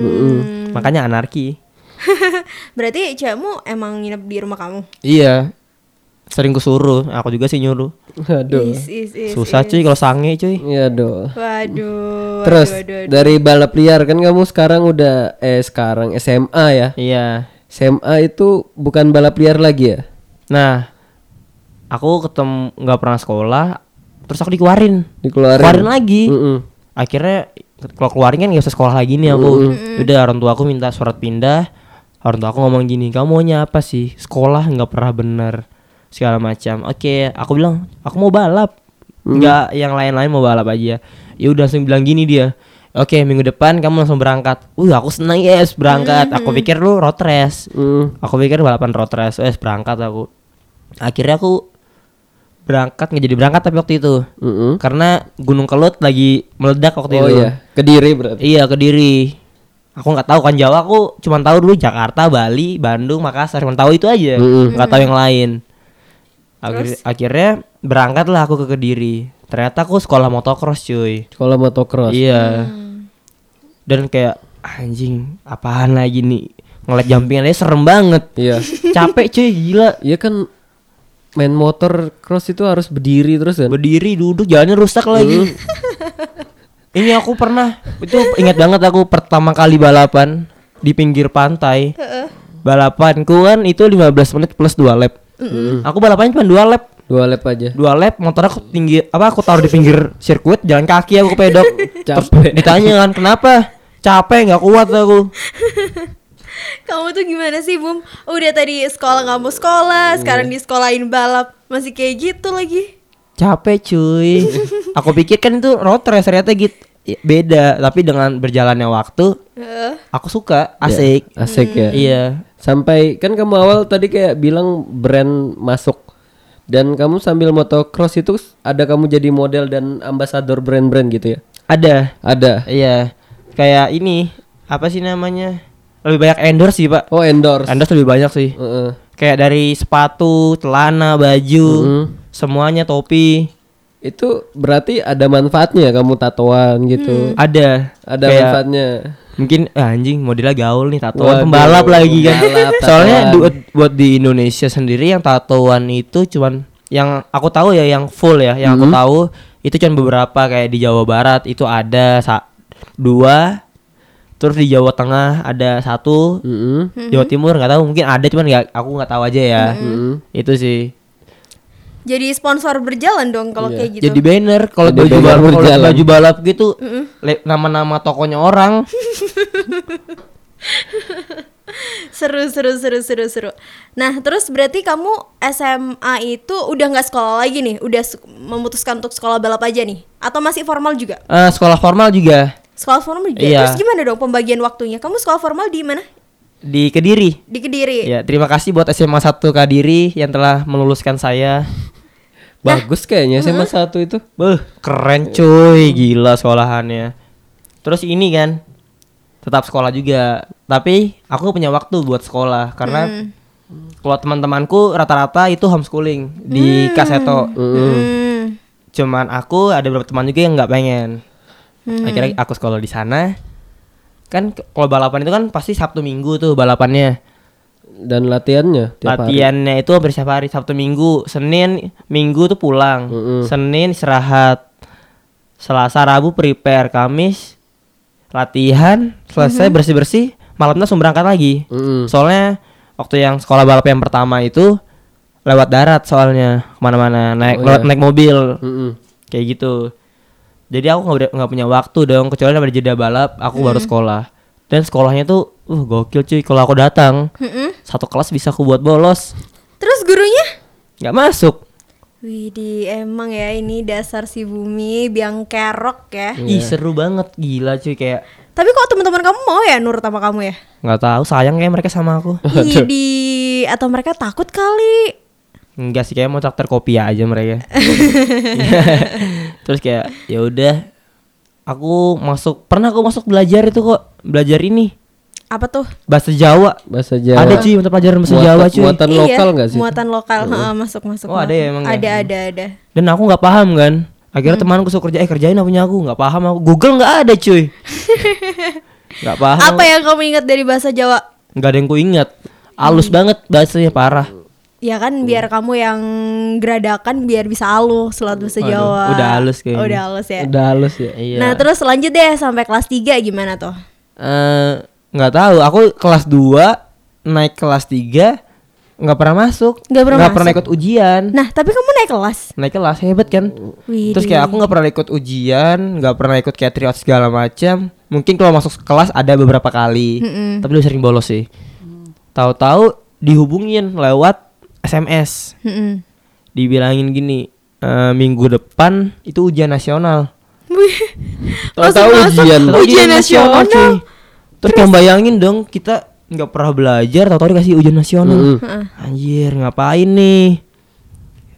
makanya anarki Berarti cewekmu emang nginep di rumah kamu? iya sering kusuruh aku juga sih nyuruh Aduh. Is, is, is, susah is. cuy kalau sange cuy Iya doh. Waduh. Terus waduh, waduh, waduh. dari balap liar kan kamu sekarang udah eh sekarang SMA ya. iya SMA itu bukan balap liar lagi ya? nah aku ketemu nggak pernah sekolah terus aku dikeluarin Dikeluarin. keluarin lagi Mm-mm. akhirnya kalau keluarin kan gak usah sekolah lagi nih aku udah orang tua aku minta surat pindah. Orang tua aku ngomong gini kamu maunya apa sih? Sekolah nggak pernah bener. Segala macam. Oke aku bilang aku mau balap. Nggak yang lain-lain mau balap aja. Ya udah langsung bilang gini dia oke minggu depan kamu langsung berangkat. Uh aku senang yes berangkat. Aku pikir lu road race. Mm. aku pikir balapan road race. Yes berangkat aku. Akhirnya aku berangkat nggak jadi berangkat tapi waktu itu Mm-mm. karena Gunung Kelut lagi meledak waktu Oh itu. iya, Kediri berarti. Iya Kediri. Aku nggak tahu kan Jawa aku cuma tahu dulu Jakarta, Bali, Bandung, Makassar, cuma tahu itu aja. Nggak tahu yang lain. Akhir- akhirnya berangkatlah aku ke Kediri. Ternyata aku sekolah motocross cuy. Sekolah motocross. Iya. Dan kayak anjing apaan lagi nih ngeliat jumpingannya serem banget. Iya. Capek cuy gila. Iya kan main motor cross itu harus berdiri terus kan? Berdiri duduk jalannya rusak lagi. Ini aku pernah itu ingat banget aku pertama kali balapan di pinggir pantai. Balapanku kan itu 15 menit plus 2 lap. Aku balapannya cuma 2 lap. Dua lap aja. 2 lap motor aku tinggi apa aku taruh di pinggir sirkuit jalan kaki aku ke pedok. Terus Capek. ditanya kan kenapa? Capek nggak kuat aku. Kamu tuh gimana sih, Bum? Udah tadi sekolah nggak mau sekolah, sekarang Iya. disekolahin balap, masih kayak gitu lagi. Capek cuy. aku pikir kan itu road race ternyata gitu. Ya, Beda, tapi dengan berjalannya waktu Heeh. aku suka, asik. Asik ya. Iya. Sampai kan kamu awal tadi kayak bilang brand masuk dan kamu sambil motocross itu ada kamu jadi model dan ambasador brand-brand gitu ya? Ada. Ada. Iya. Kayak ini apa sih namanya? Lebih banyak endorse sih, Pak. Oh endorse. Endorse lebih banyak sih. Heeh. Kayak dari sepatu, celana, baju, Mhm. semuanya topi. Itu berarti ada manfaatnya ya kamu tatoan gitu. Ada. Ada Kayak manfaatnya. Mungkin ah, anjing modelnya gaul nih tatoan Waduh, pembalap lagi kan. pembalap, Soalnya buat buat di Indonesia sendiri yang tatoan itu cuman yang aku tahu ya yang full ya, yang aku Mhm. tahu itu cuman beberapa kayak di Jawa Barat itu ada dua terus di Jawa Tengah ada satu Mm-mm. Jawa Timur nggak tahu mungkin ada cuman nggak aku nggak tahu aja ya Mm-mm. itu sih Jadi sponsor berjalan dong kalau Iya. kayak gitu. jadi banner kalau baju banner balap kalau baju balap gitu le- nama-nama tokonya orang seru seru seru seru seru. Nah, terus berarti kamu SMA itu udah nggak sekolah lagi nih? Udah memutuskan untuk sekolah balap aja nih? Atau masih formal juga? Eh, sekolah formal juga Sekolah formal juga. Iya. Terus gimana dong pembagian waktunya? Kamu sekolah formal di mana? di Kediri Di Kediri. ya terima kasih buat SMA 1 Kediri yang telah meluluskan saya Bagus kayaknya SMA satu itu. Beuh, keren cuy, gila sekolahannya. Terus ini kan tetap sekolah juga, tapi aku punya waktu buat sekolah karena kalau teman-temanku rata-rata itu homeschooling di Kaseto. Hmm. Cuman aku ada beberapa teman juga yang nggak pengen. Akhirnya aku sekolah di sana. kan kalau balapan itu kan pasti Sabtu Minggu tuh balapannya. Dan latihannya tiap hari. Latihannya itu hampir setiap hari Sabtu Minggu, Senin Minggu tuh pulang. Mm-mm. Senin istirahat. Selasa Rabu prepare, Kamis latihan, selesai bersih-bersih, malamnya langsung berangkat lagi. Mm-mm. Soalnya waktu yang sekolah balap yang pertama itu lewat darat soalnya ke mana-mana naik Oh, lewat iya. naik mobil Mm-mm. kayak gitu. Jadi aku nggak punya waktu dong kecuali ada jeda balap aku baru sekolah. Dan sekolahnya tuh uh gokil cuy kalau aku datang Mm-mm. satu kelas bisa aku buat bolos Terus gurunya? nggak masuk. Widih, emang ya ini dasar si bumi biang kerok ya. Ih seru banget gila cuy kayak Tapi kok teman-teman kamu mau ya nurut sama kamu ya? nggak tahu sayang kayak mereka sama aku. Idi, atau mereka takut kali? Enggak sih kayak mau traktir kopi aja mereka. Terus kayak ya udah aku masuk pernah aku masuk belajar itu kok belajar ini Apa tuh? bahasa Jawa. Bahasa Jawa. Ada cuy mata pelajaran bahasa Muatan- Jawa cuy. muatan lokal nggak sih? Muatan lokal, Heeh, masuk masuk. Oh, ada masuk. ya emang ya? Ada ada ada. Dan aku nggak paham kan. Akhirnya temanku suruh kerja eh kerjain apa punya aku nggak paham aku. Google nggak ada cuy. Nggak paham. Apa yang kamu ingat dari bahasa Jawa? Nggak ada yang ku ingat. Halus banget bahasanya parah. Ya kan biar kamu yang geradakan biar bisa halus lewat bahasa Jawa. udah halus kayaknya. Udah halus ya. Udah halus ya. Iya. Nah, terus lanjut deh sampai kelas 3 gimana tuh? Eh, nggak tahu. Aku kelas 2 naik kelas 3 nggak pernah masuk. Nggak pernah masuk? ikut ujian. Nah, tapi kamu naik kelas. Naik kelas hebat kan. Widih. Terus kayak aku nggak pernah ikut ujian, nggak pernah ikut kayak tryout segala macam. Mungkin kalau masuk kelas ada beberapa kali, Mm-mm. tapi lu sering bolos sih. Tahu-tahu dihubungin lewat SMS, Mm-mm. dibilangin gini, "Eh, minggu depan itu ujian nasional. Tahu-tahu ujian. Ujian nasional. cuy. Terus kamu bayangin dong kita nggak pernah belajar, tahu-tahu dikasih ujian nasional. Mm-mm. Heeh. Anjir, ngapain nih?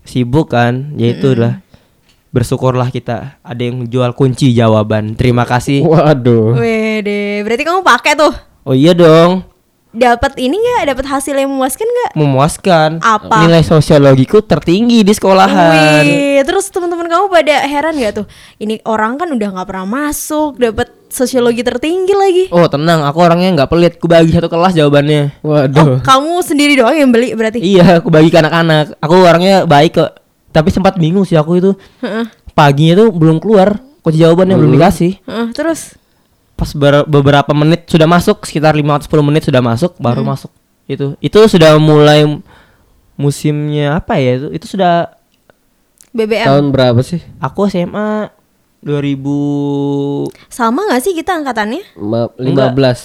Sibuk kan? Ya itu lah. Bersyukurlah kita ada yang jual kunci jawaban. Terima kasih. Waduh. Wede, berarti kamu pakai tuh. Oh iya dong, Dapat ini nggak? Dapat hasil yang memuaskan nggak? memuaskan. Apa? Nilai sosiologiku tertinggi di sekolahan. Wih, terus teman-teman kamu pada heran gak tuh? Ini orang kan udah nggak pernah masuk, dapat sosiologi tertinggi lagi. Oh tenang, aku orangnya nggak pelit. Ku bagi satu kelas jawabannya. Waduh. Kamu sendiri doang yang beli berarti? Iya, aku bagi ke anak-anak. Aku orangnya baik kok. Tapi sempat bingung sih aku itu. Paginya tuh belum keluar kunci jawabannya belum dikasih. Heeh, terus Pas ber- beberapa menit sudah masuk, sekitar 5 10 menit sudah masuk, baru Hmm. masuk. Itu. Itu sudah mulai musimnya apa ya itu? Itu sudah BBM Tahun berapa sih? aku SMA 2000 sama nggak sih kita angkatannya? Ma- Enggak. 15.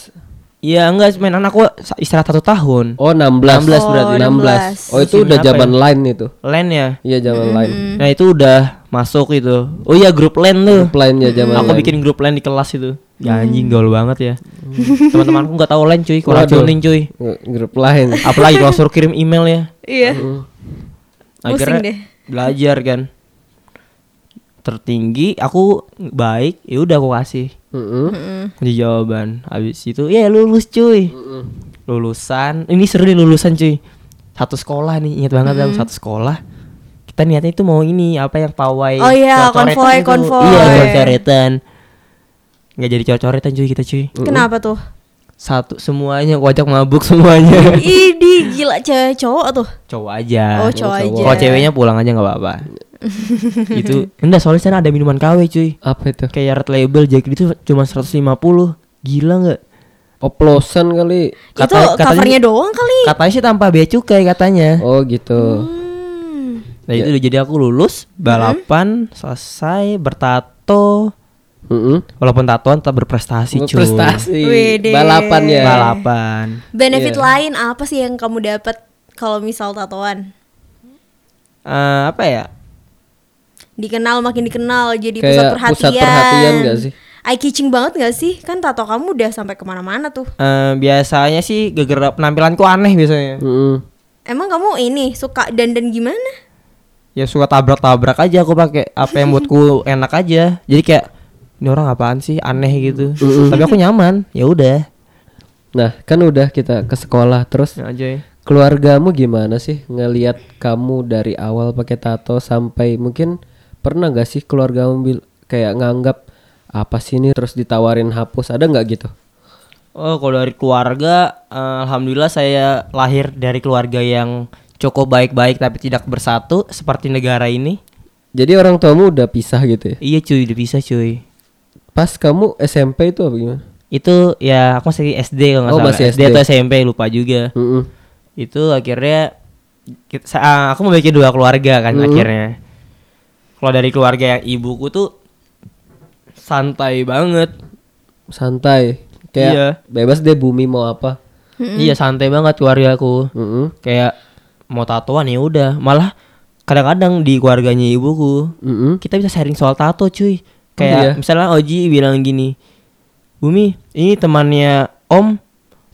Iya enggak main anak aku istirahat satu tahun. Oh 16. 16 berarti. Oh, 16. Oh itu udah apa zaman ya? line itu. Len ya. Iya zaman line. Nah itu udah masuk itu. Oh iya grup len tuh. Grup line ya zaman Aku line. bikin grup len di kelas itu. Ya anjing gaul banget ya. Teman-temanku nggak tahu len cuy, kuracunin cuy. Gru- grup line. Apalagi kalau suruh kirim email ya. Iya. Pusing Akhirnya deh. belajar kan. Tertinggi aku baik, ya udah aku kasih kunci jawaban. Habis itu ya lulus cuy. Lulusan, ini seru nih lulusan cuy. Satu sekolah nih, ingat banget aku satu sekolah. Kita niatnya itu mau ini apa yang pawai Oh iya, konvoy, konvoy. Iya, coret-coretan. Nggak jadi coret-coretan cuy kita cuy. Kenapa tuh? Satu semuanya aku ajak mabuk semuanya. Idi gila cewek cowok tuh. cowok aja. Oh, cowok aja. Kalau ceweknya pulang aja nggak apa-apa. itu enggak soalnya sana ada minuman KW cuy. Apa itu? Kayak red label Jack itu cuma 150. Gila nggak? Oplosan kali. Kata- itu katanya- covernya doang kali. Katanya sih tanpa bea cukai katanya. Oh gitu. Hmm. Nah itu udah jadi aku lulus balapan selesai bertato Mm-mm. walaupun tatoan tetap berprestasi cuy. Prestasi. Wede. Balapan ya. Balapan. Benefit Iya. lain apa sih yang kamu dapat kalau misal tatoan? Eh, apa ya? Dikenal makin dikenal jadi Kayak pusat perhatian. pusat perhatian gak sih? Eye catching banget gak sih? Kan tato kamu udah sampai ke mana-mana tuh. Eh, biasanya sih gara-gara penampilanku aneh biasanya. Mm-mm. Emang kamu ini suka dandan gimana? Ya suka tabrak-tabrak aja aku pakai apa yang buatku enak aja. Jadi kayak ini orang apaan sih aneh gitu. Tapi aku nyaman. Ya udah. Nah kan udah kita ke sekolah terus Ya aja. ya. keluargamu gimana sih ngelihat kamu dari awal pakai tato sampai mungkin pernah gak sih keluargamu bil kayak nganggap apa sih ini terus ditawarin hapus ada nggak gitu? Oh, kalau dari keluarga, eh, alhamdulillah saya lahir dari keluarga yang cukup baik-baik tapi tidak bersatu seperti negara ini. Jadi orang tuamu udah pisah gitu ya? Iya cuy, udah bisa cuy. Pas kamu SMP itu apa gimana? Itu ya aku masih SD kalau nggak Oh, salah. masih SD. SD. atau SMP lupa juga. Mm-mm. Itu akhirnya kita, ah, aku memiliki dua keluarga kan Hmm. akhirnya. Kalau dari keluarga yang ibuku tuh santai banget. Santai. Kayak Iya. bebas deh bumi mau apa. Iya santai banget keluarga aku. Mm-mm. Kayak mau tatoan ya udah. Malah kadang-kadang di keluarganya ibuku Mm-mm. kita bisa sharing soal tato cuy. Iya? Kayak misalnya Oji bilang gini, Bumi ini temannya Om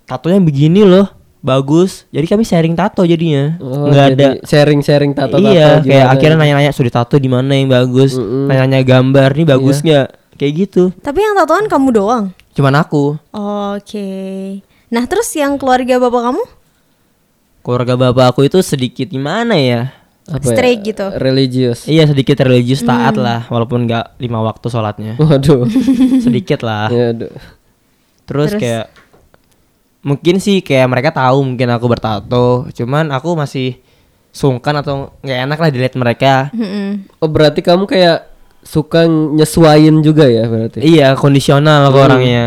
tatonya begini loh, bagus. Jadi kami sharing tato jadinya. Oh, Nggak jadi ada. sharing-sharing tato-tato iya, kayak gimana. akhirnya nanya-nanya sudah tato di mana yang bagus, Mm-mm. nanya-nanya gambar nih bagus Iya. nggak, kayak gitu. Tapi yang tatoan kamu doang. Cuman aku, Oke. Nah, terus yang keluarga bapak kamu? keluarga bapak aku itu sedikit gimana ya? Apa ya? Gitu. Religius. Iya sedikit religius Hmm. taat lah, walaupun nggak lima waktu sholatnya, Waduh. sedikit lah. ya, aduh. Terus, Terus? kayak mungkin sih kayak mereka tahu mungkin aku bertato, cuman aku masih sungkan atau nggak enak lah dilihat mereka. Mm-mm. Oh berarti kamu kayak suka nyesuain juga ya berarti? Iya kondisional aku Hmm. orangnya.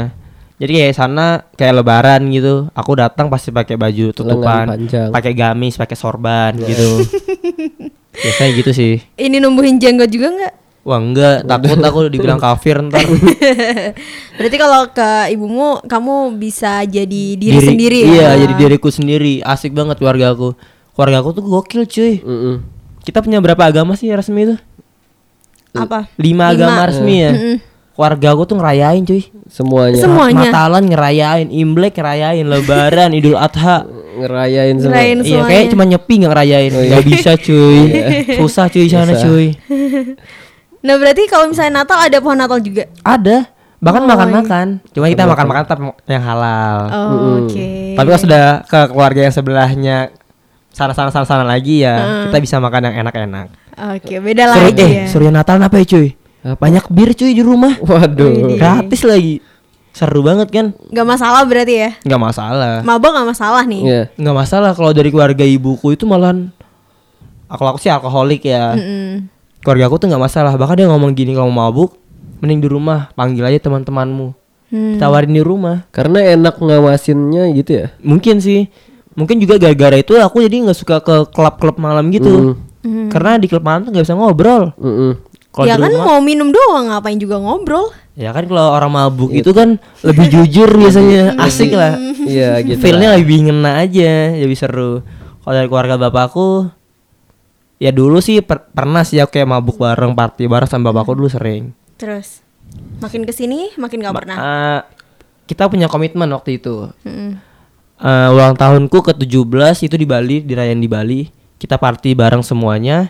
Jadi kayak sana kayak lebaran gitu, aku datang pasti pakai baju tutupan, pakai gamis, pakai sorban gitu. Biasanya gitu sih. Ini numbuhin jenggot juga nggak? Wah enggak, takut aku dibilang kafir ntar. Berarti kalau ke ibumu kamu bisa jadi diri, sendiri Iya, ya? jadi diriku sendiri. Asik banget keluarga aku. Keluarga aku tuh gokil cuy. Mm-mm. Kita punya berapa agama sih resmi itu? Apa? Lima, agama resmi ya. Mm-mm. Keluarga aku tuh ngerayain cuy. Semuanya Semua. Semuanya. Natalan ngerayain, Imlek ngerayain, Lebaran, Idul Adha. ngerayain semua. Ngerayain. Iya, semuanya. kayak cuma nyepi nggak ngerayain. Oh, iya. Nggak bisa cuy. Susah cuy sana Susah. cuy. Nah berarti kalau misalnya Natal ada pohon Natal juga? Ada. Bahkan Oh, makan-makan. Cuma kita makan-makan tapi yang halal. Oh, Oke. Tapi kalau sudah ke keluarga yang sebelahnya sana-sana sana-sana lagi ya, kita bisa makan yang enak-enak. Oke, beda Surya, lagi eh, ya. surya Natal apa ya cuy? Apa? Banyak bir cuy di rumah. Waduh. Gratis lagi. Seru banget kan? Gak masalah berarti ya? Nggak masalah. Mabok gak masalah nih. Iya. Nggak masalah kalau dari keluarga ibuku itu malahan aku aku sih alkoholik ya. Mm-mm. Keluarga aku tuh nggak masalah. Bahkan dia ngomong gini kalau mau mabuk, mending di rumah, panggil aja teman-temanmu. Hmm. Tawarin di rumah. Karena enak ngawasinnya gitu ya. Mungkin sih. Mungkin juga gara-gara itu aku jadi nggak suka ke klub-klub malam gitu. Hmm. Karena di klub malam tuh nggak bisa ngobrol. Mm-mm. Kalau ya kan rumah, mau minum doang ngapain juga ngobrol. ya kan kalau orang mabuk itu kan lebih jujur biasanya, asik lah. Iya gitu. Feelnya lebih ngena aja, lebih seru. Kalau dari keluarga bapakku, ya dulu sih per- pernah sih aku kayak mabuk bareng, party bareng sama bapakku dulu sering. Terus makin ke sini makin gak Ma- pernah. eh, kita punya komitmen waktu itu. Mm-mm. Eh, ulang tahunku ke-17 itu di Bali, dirayain di Bali. Kita party bareng semuanya.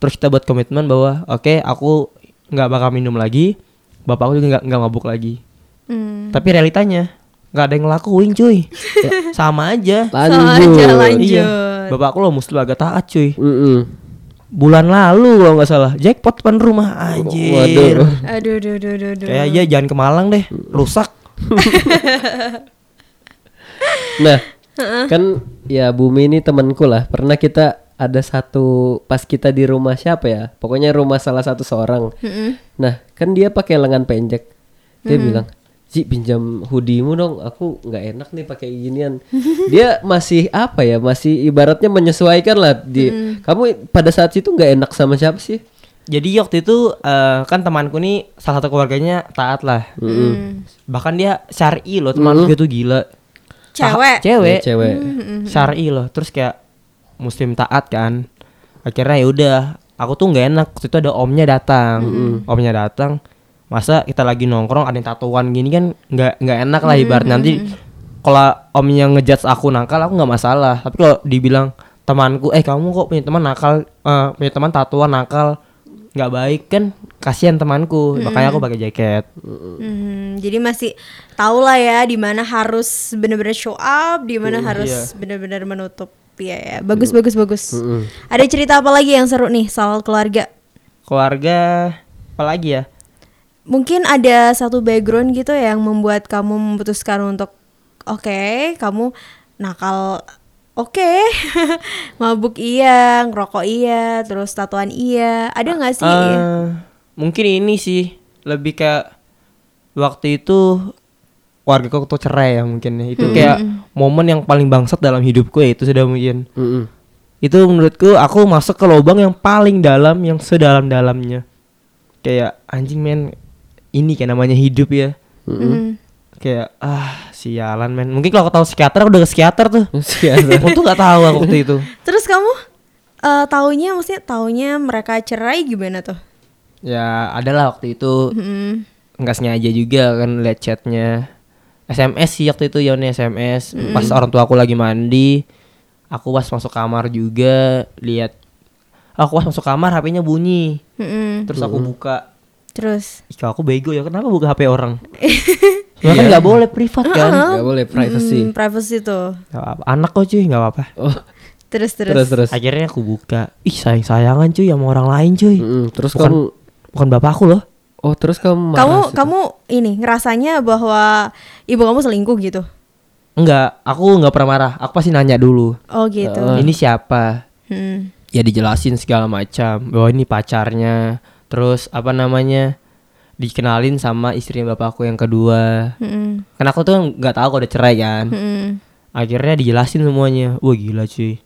Terus kita buat komitmen bahwa oke, aku nggak bakal minum lagi. Bapakku juga nggak nggak mabuk lagi. Hmm. Tapi realitanya nggak ada yang ngelakuin cuy. Ya, sama aja. Sama Lanjut. aja, lanjut. Iya. Bapakku lo muslim agak taat cuy. Mm-mm. Bulan lalu kalau nggak salah jackpot depan rumah anjir. Waduh. Aduh, aduh, aduh, aduh, aduh. Kayak aja jangan ke Malang deh, rusak. Nah, kan ya Bumi ini temanku lah. Pernah kita ada satu pas kita di rumah siapa ya? Pokoknya rumah salah satu seorang. Mm-mm. Nah, kan dia pakai lengan pendek. Dia bilang, "Ji, pinjam hoodie-mu dong. Aku nggak enak nih pakai ginian." dia masih apa ya? Masih ibaratnya menyesuaikan lah di Kamu pada saat itu nggak enak sama siapa sih? Jadi waktu itu eh, kan temanku nih salah satu keluarganya taat lah. Mm. Bahkan dia syar'i loh temanku itu gila. Cewek. Taat- cewek. Ya, cewek. Syar'i loh. Terus kayak muslim taat kan. Akhirnya ya udah, aku tuh nggak enak. Waktu itu ada omnya datang. Omnya datang. Masa kita lagi nongkrong ada yang tatoan gini kan nggak nggak enak lah ibarat nanti kalau omnya ngejudge aku nakal aku nggak masalah. Tapi kalau dibilang temanku eh kamu kok punya teman nakal eh, punya teman tatoan nakal nggak baik kan kasihan temanku makanya aku pakai jaket Hmm, jadi masih tahu lah ya di mana harus benar-benar show up, di mana harus iya. benar-benar menutup. Iya ya, bagus bagus bagus. Mm-mm. Ada cerita apa lagi yang seru nih soal keluarga? keluarga apa lagi ya Mungkin ada satu background gitu yang membuat kamu memutuskan untuk oke kamu nakal oke mabuk iya ngerokok iya terus tatuan iya ada nggak sih Eh, mungkin ini sih lebih kayak waktu itu keluarga aku tuh cerai ya mungkin ya. itu kayak momen yang paling bangsat dalam hidupku ya itu sudah mungkin. Mm-mm. itu menurutku aku masuk ke lubang yang paling dalam yang sedalam-dalamnya. Kayak anjing men ini kayak namanya hidup ya. Mm. kayak ah sialan men. Mungkin kalau aku tahu psikiater aku udah ke psikiater tuh. Psikiater. aku tuh nggak tahu aku waktu itu. Terus kamu eh taunya maksudnya taunya mereka cerai gimana tuh? Ya adalah waktu itu. Mm. nggak sengaja juga kan lihat chatnya SMS sih waktu itu Yoni SMS pas orang tua aku lagi mandi aku pas masuk kamar juga lihat aku pas masuk kamar HP-nya bunyi. Mm-mm. terus aku buka. Terus? Ih, kalau aku bego ya kenapa buka HP orang? Sebenarnya kan nggak boleh privat kan? Gak boleh privacy. Mm, privacy tuh. Nggak apa-apa. anak kok cuy nggak apa-apa. Oh, terus terus, terus terus. akhirnya aku buka. Ih sayang sayangan cuy sama orang lain cuy. Mm-mm. Terus Bukan- kamu bukan bapakku loh Oh, terus kamu kamu marah sih? kamu ini ngerasanya bahwa ibu kamu selingkuh gitu? Enggak aku nggak pernah marah. Aku pasti nanya dulu. Oh gitu. Ini siapa? Hmm. ya dijelasin segala macam. Bahwa ini pacarnya. Terus apa namanya dikenalin sama istrinya bapakku yang kedua. Mm-mm. kan aku tuh nggak tahu kalau udah cerai kan. Mm-mm. akhirnya dijelasin semuanya. Wah gila cuy.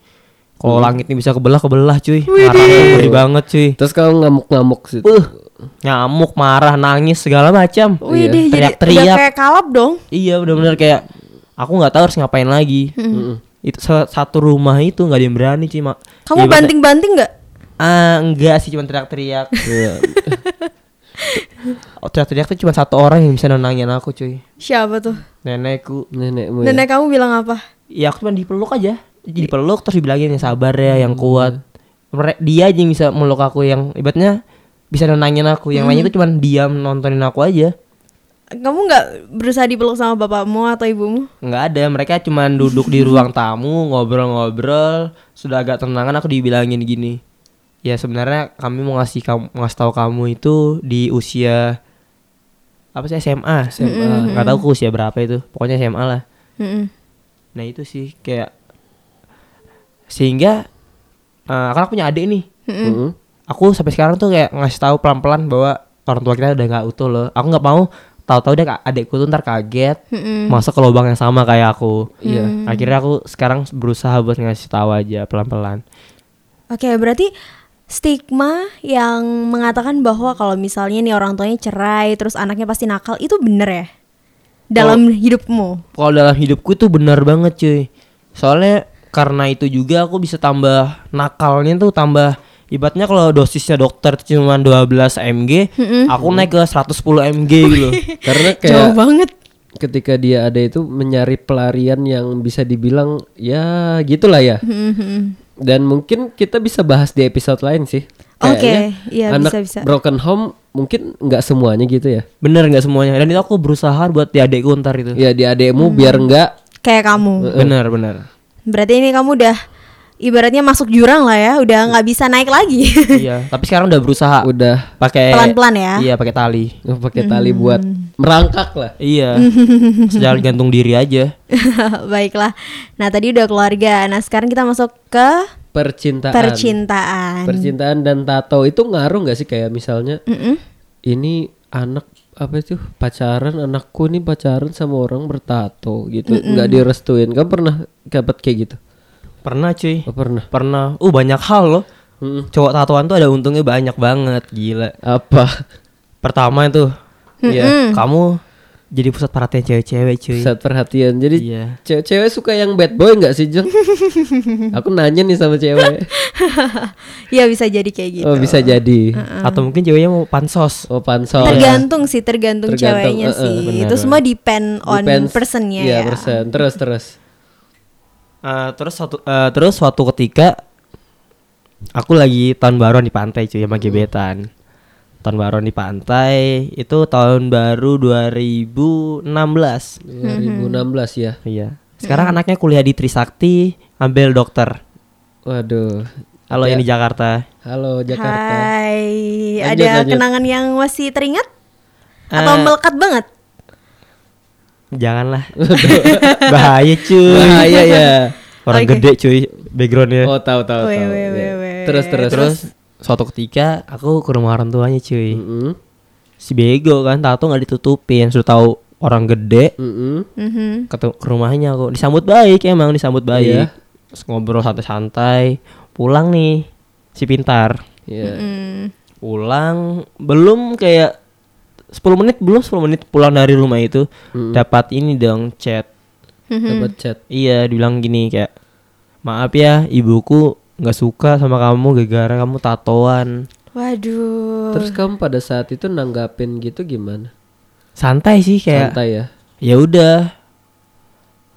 Kalau langit ini bisa kebelah kebelah cuy. Marah ngeri banget cuy. Terus kamu ngamuk-ngamuk sih. uh nyamuk marah nangis segala macam Wih deh, jadi udah teriak-teriak kayak kalap dong. iya benar-benar kayak aku nggak tahu harus ngapain lagi Mm-mm. itu sa- satu rumah itu nggak ada yang berani cuy mak Kamu Ibaratnya- banting-banting nggak? ah enggak sih cuma teriak-teriak Iya. Oh, teriak-teriak tuh cuma satu orang yang bisa nenangin aku cuy Siapa tuh? nenekku Nenekmu ya. Nenek kamu bilang apa? ya aku cuma dipeluk aja jadi peluk terus dibilangin yang sabar ya yang kuat Mere- dia aja yang bisa meluk aku yang ibaratnya bisa nenangin aku. Yang lainnya itu cuma diam nontonin aku aja. Kamu nggak berusaha dipeluk sama bapakmu atau ibumu? nggak ada mereka cuma duduk di ruang tamu ngobrol-ngobrol. Sudah agak tenangan aku dibilangin gini. Ya sebenarnya kami mau ngasih kamu ngasih tahu kamu itu di usia apa sih SMA SMA nggak tahu ke usia berapa itu pokoknya SMA lah. Mm-mm. nah itu sih kayak sehingga eh, kan aku punya adik nih. Mm-mm. Aku sampai sekarang tuh kayak ngasih tahu pelan-pelan bahwa orang tua kita udah nggak utuh loh aku nggak mau tahu-tahu deh adikku tuh ntar kaget Mm-mm. masuk ke lubang yang sama kayak aku Iya. akhirnya aku sekarang berusaha buat ngasih tahu aja pelan-pelan Oke, berarti stigma yang mengatakan bahwa kalau misalnya nih orang tuanya cerai terus anaknya pasti nakal itu bener ya? Dalam hidupmu. kalau dalam hidupku itu benar banget cuy soalnya karena itu juga aku bisa tambah nakalnya tuh tambah ibaratnya kalau dosisnya dokter cuma 12 mg aku naik ke 110 mg gitu Karena Jauh kayak banget. ketika dia ada itu mencari pelarian yang bisa dibilang ya gitulah ya. Mm-hmm. Dan mungkin kita bisa bahas di episode lain sih. Oke, Kayaknya iya, anak bisa-bisa. broken home mungkin nggak semuanya gitu ya. bener nggak semuanya dan itu aku berusaha buat di adekku ntar itu Ya di adekmu Hmm. biar nggak Kayak kamu. bener bener Berarti ini kamu udah ibaratnya masuk jurang lah ya, udah nggak bisa naik lagi. iya tapi sekarang udah berusaha udah pakai Pelan-pelan ya. iya pakai tali pakai tali Hmm. buat merangkak lah. iya sejalan gantung diri aja Baiklah. Nah, tadi udah keluarga. Nah, sekarang kita masuk ke Percintaan. percintaan. Percintaan dan tato itu ngaruh nggak sih kayak misalnya Mm-mm. ini anak apa itu pacaran anakku nih pacaran sama orang bertato gitu nggak direstuin kamu pernah dapat kayak gitu pernah cuy. Oh, pernah. Pernah. Uh banyak hal loh. Mm-mm. cowok tatoan tuh ada untungnya banyak banget gila. Apa? Pertama itu ya kamu jadi pusat perhatian cewek-cewek cuy. Saat perhatian. Jadi iya. cewek-cewek suka yang bad boy nggak sih Jeng aku nanya nih sama cewek. Iya bisa jadi kayak gitu. oh bisa jadi. Atau mungkin ceweknya mau pansos. Oh pansol Tergantung sih, tergantung, Tergantung, ceweknya eh, sih. benar, Itu semua depend on Depends- personnya iya, ya. person. Terus terus Eh, terus suatu eh, terus suatu ketika aku lagi tahun baruan di pantai cuy sama gebetan. Tahun baruan di pantai itu tahun baru 2016 2016 ya? Iya. Sekarang anaknya kuliah di Trisakti ambil dokter. Waduh. Kalau yang di Jakarta. Halo Jakarta. Hai, Lanjut, ada lanjut. kenangan yang masih teringat? Atau Eh, melekat banget? Janganlah. Bahaya cuy. Bahaya ya. Orang Oke. gede cuy backgroundnya. Oh tahu tahu tahu. Iya. Terus terus Terus suatu ketika aku ke rumah orang tuanya cuy. Mm-mm. Si bego kan tato nggak ditutupin. Sudah tahu orang gede Mm-mm. Mhm. ke, ke rumahnya aku disambut baik emang disambut baik. Iya. Terus ngobrol santai-santai. Pulang nih si pintar. Iya. Mm. Pulang belum kayak 10 menit belum 10 menit pulang dari rumah itu Mm. dapat ini dong chat Dapat chat. Iya, dibilang gini kayak maaf ya, ibuku nggak suka sama kamu gara-gara kamu tatoan. Waduh. Terus kamu pada saat itu nanggapin gitu gimana? Santai sih kayak. Santai ya. Ya udah.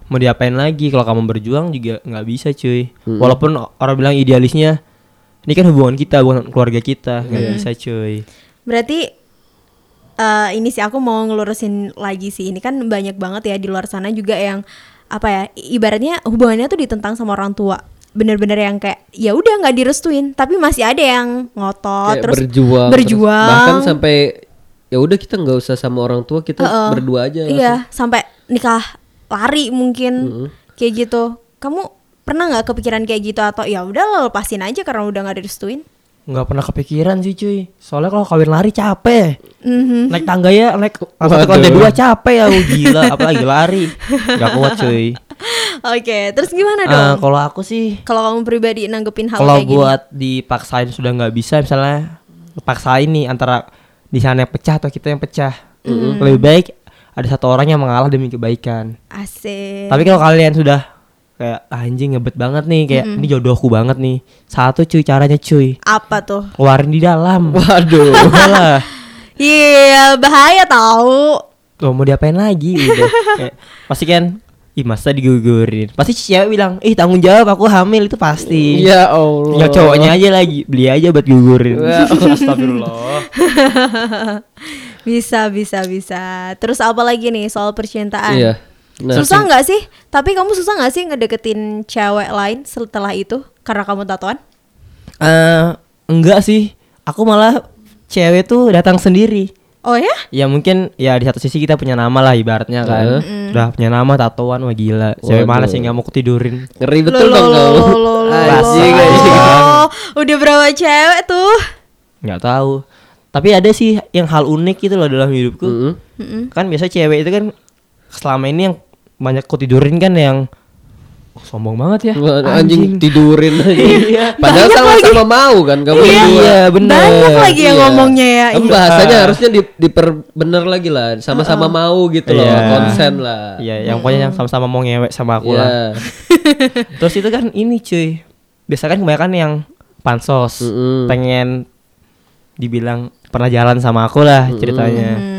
Mau diapain lagi kalau kamu berjuang juga nggak bisa cuy. Mm. Walaupun orang bilang idealisnya ini kan hubungan kita bukan keluarga kita nggak Iya. bisa cuy. Berarti eh ini sih aku mau ngelurusin lagi sih. Ini kan banyak banget ya di luar sana juga yang apa ya? Ibaratnya hubungannya tuh ditentang sama orang tua. Bener-bener yang kayak ya udah nggak direstuin, tapi masih ada yang ngotot Kayak terus berjuang. terus berjuang. bahkan sampai ya udah kita nggak usah sama orang tua kita Heeh. berdua aja. Iya, sampai nikah lari mungkin Mm-mm. kayak gitu. Kamu pernah nggak kepikiran kayak gitu atau ya udah lo lepasin aja karena udah nggak direstuin? Nggak pernah kepikiran sih cuy. Soalnya kalau kawin lari capek. Mhm. Naik tangga ya, naik Waduh. lantai dua capek ya, oh, gila. Apalagi lari, nggak kuat cuy. Oke, terus gimana Eh, dong? kalau aku sih Kalau kamu pribadi nanggepin hal kalau kayak gini? buat dipaksain sudah nggak bisa misalnya paksain nih antara di sana yang pecah atau kita yang pecah lebih baik ada satu orang yang mengalah demi kebaikan Asik. tapi kalau kalian sudah kayak "Ah, anjing ngebet banget nih kayak ini jodohku banget nih satu cuy caranya cuy apa tuh? keluarin di dalam Waduh. Udahlah. Iya, bahaya tahu. Tuh mau diapain lagi udah kayak pasti kan ih masa digugurin pasti cewek bilang ih tanggung jawab aku hamil itu pasti ya Allah. Tinggal cowoknya aja lagi beli aja buat gugurin Ya Astagfirullah Bisa, bisa, bisa. Terus apa lagi nih soal percintaan? Iya. Nah, susah nggak sih? Tapi kamu susah nggak sih ngedeketin cewek lain setelah itu karena kamu tatoan? Eh, enggak sih. Aku malah cewek tuh datang sendiri. Oh ya? Ya mungkin ya di satu sisi kita punya nama lah ibaratnya kan. Udah punya nama tatoan wah gila. Cewek Waduh. mana sih nggak mau ketidurin? ngeri betul dong kamu. Oh, udah berapa cewek tuh? Nggak tahu. Tapi ada sih yang hal unik gitu loh dalam hidupku. Mm-mm. Kan biasa cewek itu kan selama ini yang banyak ku tidurin kan yang oh, sombong banget ya. Wah, anjing tidurin aja. Iya. Padahal sama-sama mau kan kamu Iya, berdua. bener. Banyak lagi yang Iya. ngomongnya ya. Iya. bahasanya harusnya di, diperbener lagi lah, sama-sama mau gitu loh, Iya. konsen lah. Iya, yang pokoknya yang sama-sama mau ngewek sama aku Iya. lah. Terus itu kan ini cuy. Biasa kan kebanyakan yang pansos, Mm-mm. pengen dibilang pernah jalan sama aku lah ceritanya. Hmm.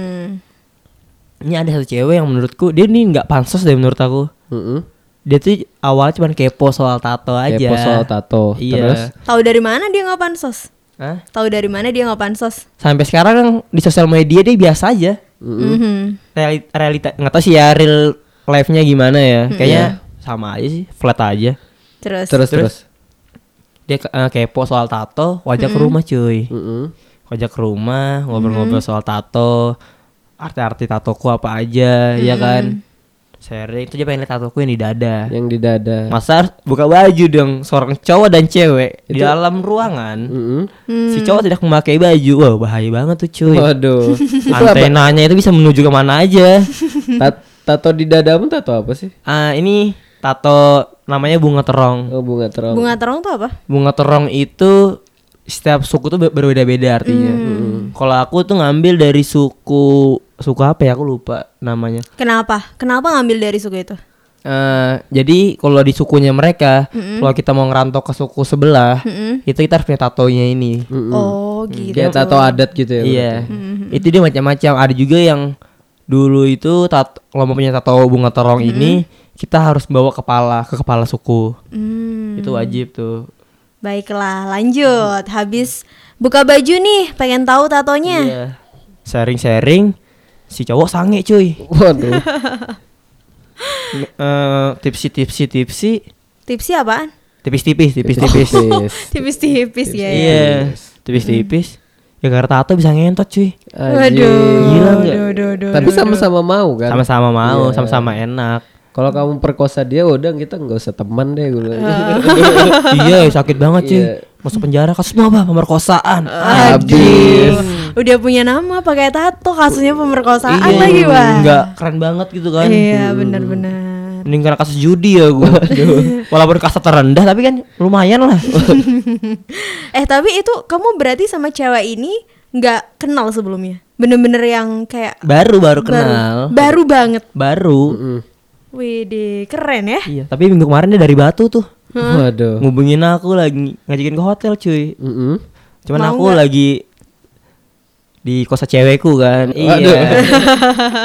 Ini ada satu cewek yang menurutku dia nih nggak pansos deh menurut aku. Mm-mm. Dia tuh awalnya cuma kepo soal tato aja. Kepo soal tato. Iya. Terus Tahu dari mana dia nggak pansos? Hah? Tahu dari mana dia nggak pansos? Sampai sekarang kan di sosial media dia biasa aja. Mhm. Realita, realita nggak tahu sih ya real life-nya gimana ya. Kayaknya sama aja sih, flat aja. Terus. terus terus. Dia ke- eh, kepo soal tato, wajah ke rumah cuy. Mm-mm. Wajah ke rumah, ngobrol-ngobrol soal tato, arti-arti tatoku apa aja, ya kan? Sharing itu dia pengen lihat tatoku yang di dada. Yang di dada. Masa buka baju dong seorang cowok dan cewek di dalam ruangan. Mm-mm. Si cowok tidak memakai baju. Wah, bahaya banget tuh cuy. Waduh. itu apa? Antenanya itu bisa menuju ke mana aja. Tat- tato di dadamu tato apa sih? Ah, ini tato namanya bunga terong. Oh bunga terong. Bunga terong tuh apa? Bunga terong itu setiap suku tuh ber- berbeda-beda artinya. Kalau aku tuh ngambil dari suku suku apa ya aku lupa namanya. Kenapa? Kenapa ngambil dari suku itu? Eh, jadi kalau di sukunya mereka, kalau kita mau ngerantau ke suku sebelah, itu kita harus punya tatonya ini. Mm-mm. Oh, gitu. Kayak tato adat gitu ya. Iya. Itu dia macam-macam. Ada juga yang dulu itu tat kalau mau punya tato bunga terong ini kita harus bawa kepala ke kepala suku. Hmm. Itu wajib tuh. Baiklah, lanjut. Habis buka baju nih, pengen tahu tatonya. Iya. Sharing-sharing si cowok sange cuy. Waduh. Eh, tipsi tipsi tipsi Tipsnya apaan? tipis-tipis tipis-tipis. Tipis. Tipis-tipis ya. ya. Iya, tipis-tipis. Ya karena tato bisa ngentot cuy. Gila? Aduh, aduh, aduh, Tapi aduh, sama-sama mau kan? Sama-sama mau, Iya. sama-sama enak. Kalau kamu perkosa dia udah kita nggak usah teman deh gue. iya, sakit banget cuy. Iya. Masuk penjara kasusnya apa? Pemerkosaan. Habis. Udah punya nama pakai tato kasusnya pemerkosaan Iya, lagi, Wah. Enggak keren banget gitu kan. Iya, benar-benar. Mending karena kasus judi ya gue. Walaupun kasta terendah tapi kan lumayan lah. Eh, tapi itu kamu berarti sama cewek ini nggak kenal sebelumnya? Bener-bener yang kayak baru baru baru, kenal. baru banget. Baru. Mm. Widih, keren ya. Iya, tapi minggu kemarin dia dari Batu tuh. Waduh. Ngubungin aku lagi ngajakin ke hotel cuy. Mm-mm. Cuman Mau aku nggak? lagi di kosa cewekku kan. Waduh. Iya.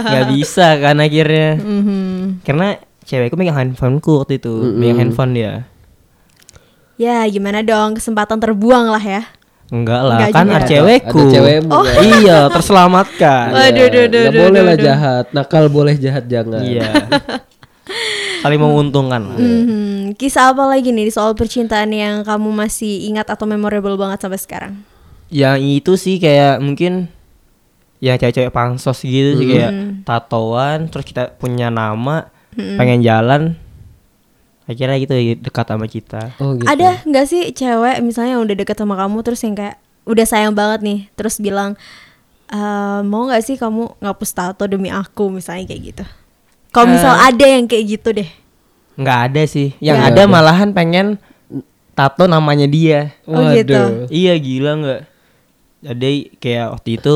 Gak bisa kan akhirnya. Mhm. Karena cewekku megang handphoneku waktu itu, megang handphone dia. Ya, gimana dong kesempatan terbuang lah ya. Enggak lah, Enggak kan ada cewekku. Ada cewekmu Oh. kan? iya, terselamatkan. Waduh, Iya, duh, duh, nggak duh, boleh lah jahat. Nakal boleh jahat jangan. Iya. Saling menguntungkan lah. Mhm. Kisah apa lagi nih soal percintaan yang kamu masih ingat atau memorable banget sampai sekarang? Yang itu sih kayak mungkin yang cewek-cewek pansos gitu sih kayak tatoan terus kita punya nama pengen jalan akhirnya gitu dekat sama kita Oh gitu. Ada nggak sih cewek misalnya yang udah deket sama kamu terus yang kayak udah sayang banget nih terus bilang "Eh, mau nggak sih kamu ngapus tato demi aku misalnya kayak gitu. Kalau misal Eh. ada yang kayak gitu deh. nggak ada sih yang Nggak ada malahan pengen tato namanya dia Oh, gitu. Waduh. iya gila nggak jadi kayak waktu itu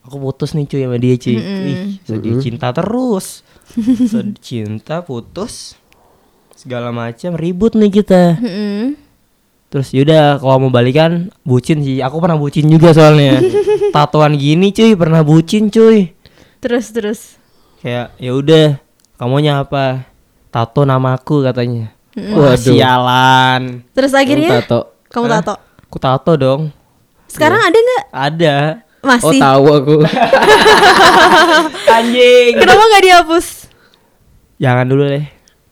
aku putus nih cuy sama dia cuy Ih, sedih cinta terus sedih cinta putus segala macam ribut nih kita Mm-mm. Terus yaudah kalau mau balikan bucin sih. Aku pernah bucin juga soalnya. Tatoan gini cuy, pernah bucin cuy. Terus terus. Kayak ya udah, kamunya apa? Tato namaku katanya. Wah, Waduh. sialan. Terus akhirnya tato. kamu Hah? tato. Aku tato dong. Sekarang ada nggak? Ada. Oh Masih. tahu aku. Anjing. Kenapa nggak dihapus? Jangan dulu deh.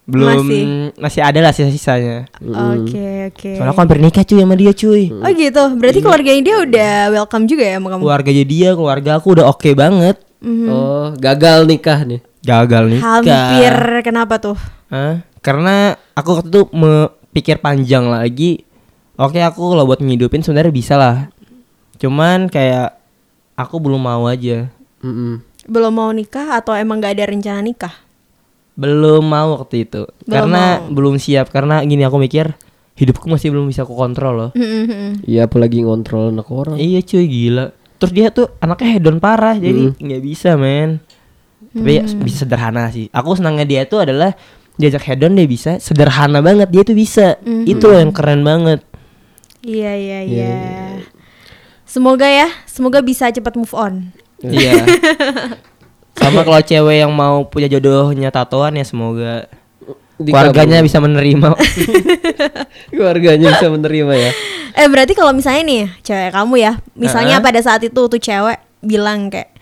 Belum Masih. masih, ada lah sisa-sisanya. Oke oke. Soalnya aku hampir nikah cuy sama dia cuy. Oh gitu. Berarti keluarganya dia udah welcome juga ya sama kamu. Keluarganya dia, keluarga aku udah oke banget. Mhm. Oh gagal nikah nih. Gagal nikah. Hampir kenapa tuh? Hah? Karena aku waktu itu pikir panjang lagi. Oke aku kalau buat ngidupin sebenarnya bisa lah. Cuman kayak aku belum mau aja. Mm-mm. Belum mau nikah atau emang nggak ada rencana nikah? Belum mau waktu itu. Belum karena mau. belum siap. Karena gini aku mikir hidupku masih belum bisa aku kontrol loh. Iya apalagi ngontrol anak orang. Iya cuy gila. Terus dia tuh anaknya hedon parah jadi nggak bisa men. Tapi ya, bisa sederhana sih. Aku senangnya dia tuh adalah diajak hedon dia bisa sederhana banget dia tuh bisa. Itu yang keren banget. Iya iya iya. Semoga ya, semoga bisa cepat move on. Iya. Sama kalau cewek yang mau punya jodohnya tatoan ya semoga keluarganya bisa menerima. keluarganya bisa menerima ya. Eh berarti kalau misalnya nih cewek kamu ya, misalnya Heeh. pada saat itu tuh cewek bilang kayak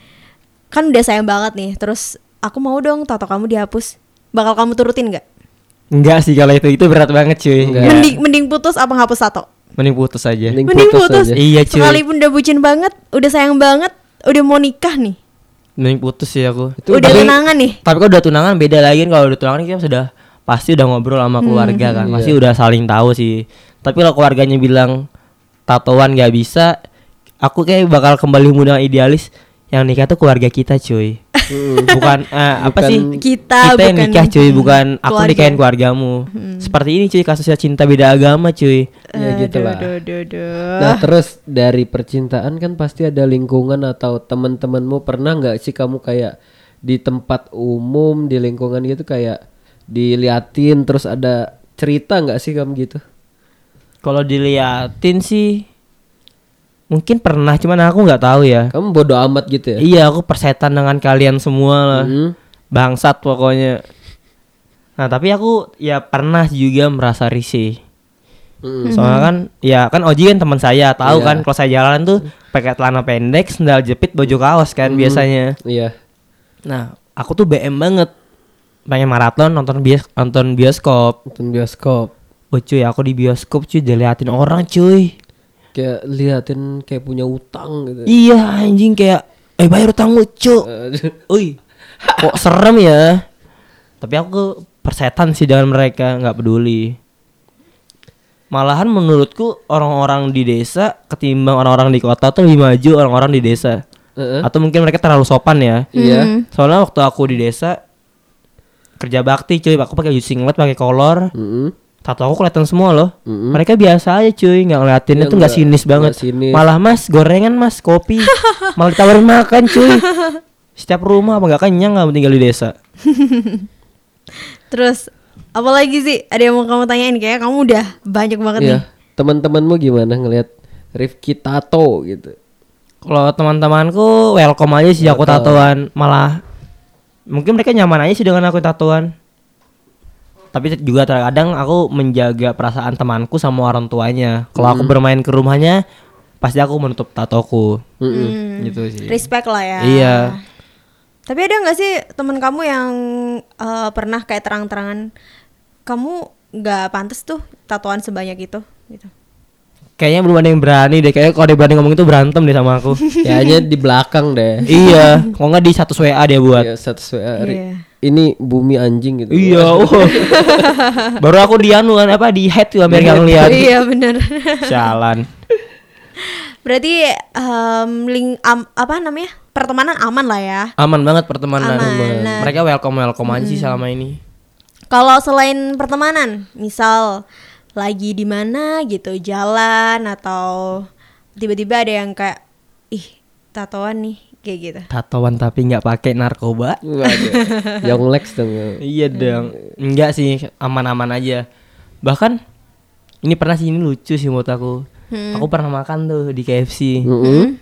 kan udah sayang banget nih, terus aku mau dong tato kamu dihapus, bakal kamu turutin nggak? Enggak sih kalau itu itu berat banget cuy. Enggak. Mending mending putus apa ngapus tato? Mending putus aja. Mending Mending putus putus. aja. Iya cuy. Sekalipun udah bucin banget, udah sayang banget, udah mau nikah nih, Mending putus sih aku. Itu udah tapi- tunangan nih. Tapi kalau udah tunangan beda lagi kan kalau udah tunangan kita sudah pasti udah ngobrol sama keluarga kan. Pasti udah saling tahu sih. Tapi kalau keluarganya bilang tatoan gak bisa, aku kayak bakal kembali muda idealis yang nikah tuh keluarga kita cuy. bukan eh, apa Bukan- sih? Kita, yang bukan nikah cuy, hmm, bukan aku keluarga. Hmm. nikahin keluargamu. Seperti ini cuy kasusnya cinta beda agama cuy. Ya gitu Aduh, lah. aduh, aduh, aduh. Nah terus dari percintaan kan pasti ada lingkungan atau teman-temanmu pernah nggak sih kamu kayak di tempat umum di lingkungan gitu kayak diliatin terus ada cerita nggak sih kamu gitu? Kalau diliatin sih mungkin pernah cuman aku nggak tahu ya. Kamu bodoh amat gitu ya? Iya, aku persetan dengan kalian semua lah. Hmm. Bangsat pokoknya. Nah, tapi aku ya pernah juga merasa risih. Mm. Soalnya kan ya kan Oji kan teman saya, tahu Iya. kan kalau saya jalan tuh pakai celana pendek, sendal jepit, baju kaos kan biasanya. Iya. Nah, aku tuh BM banget. Pengen maraton nonton bios nonton bioskop. Nonton bioskop. Oh cuy, aku di bioskop cuy diliatin orang cuy. kayak liatin kayak punya utang gitu. Iya anjing kayak eh bayar utangmu cuk. Ui. Kok serem ya? Tapi aku persetan sih dengan mereka, nggak peduli. Malahan menurutku orang-orang di desa ketimbang orang-orang di kota tuh lebih maju orang-orang di desa. Heeh. Atau mungkin mereka terlalu sopan ya. Iya. Soalnya waktu aku di desa kerja bakti cuy, aku pakai singlet, pakai kolor, Mm-mm. tato aku kelihatan semua loh. Mm-mm. Mereka biasa aja cuy, nggak ngeliatin Iya, itu nggak sinis banget. sinis. Malah mas gorengan mas kopi, malah ditawarin makan cuy. Setiap rumah apa nggak kenyang nggak tinggal di desa. Terus apalagi sih ada yang mau kamu tanyain kayak kamu udah banyak banget Iya. nih. Teman-temanmu gimana ngelihat Rifki tato gitu? Kalau teman-temanku welcome aja sih aku tatoan, malah mungkin mereka nyaman aja sih dengan aku tatoan. Tapi juga terkadang aku menjaga perasaan temanku sama orang tuanya. Kalau aku bermain ke rumahnya, pasti aku menutup tatoku. Hmm, Gitu sih. Respect lah ya. Iya. Tapi ada nggak sih teman kamu yang eh, pernah kayak terang-terangan kamu nggak pantas tuh tatoan sebanyak itu gitu. Kayaknya belum ada yang berani deh. Kayaknya kalau dia berani ngomong itu berantem deh sama aku. Kayaknya di belakang deh. iya, kok nggak di satu WA dia buat. Iya, satu WA. Iya. Ini bumi anjing gitu. Iya, oh. baru aku di anu kan apa di head tuh biar nggak ngeliat. iya bener. Jalan. Berarti em, link am- apa namanya pertemanan aman lah ya. Aman banget pertemanan. Aman. Nah. Mereka welcome welcome aja sih selama ini. Kalau selain pertemanan, misal lagi di mana gitu jalan atau tiba-tiba ada yang kayak ih tatoan nih kayak gitu. Tatoan tapi nggak pakai narkoba. Waduh. Young Lex dong. iya dong. Enggak sih, aman-aman aja. Bahkan ini pernah sih ini lucu sih menurut aku. Aku pernah makan tuh di KFC. Mm-mm.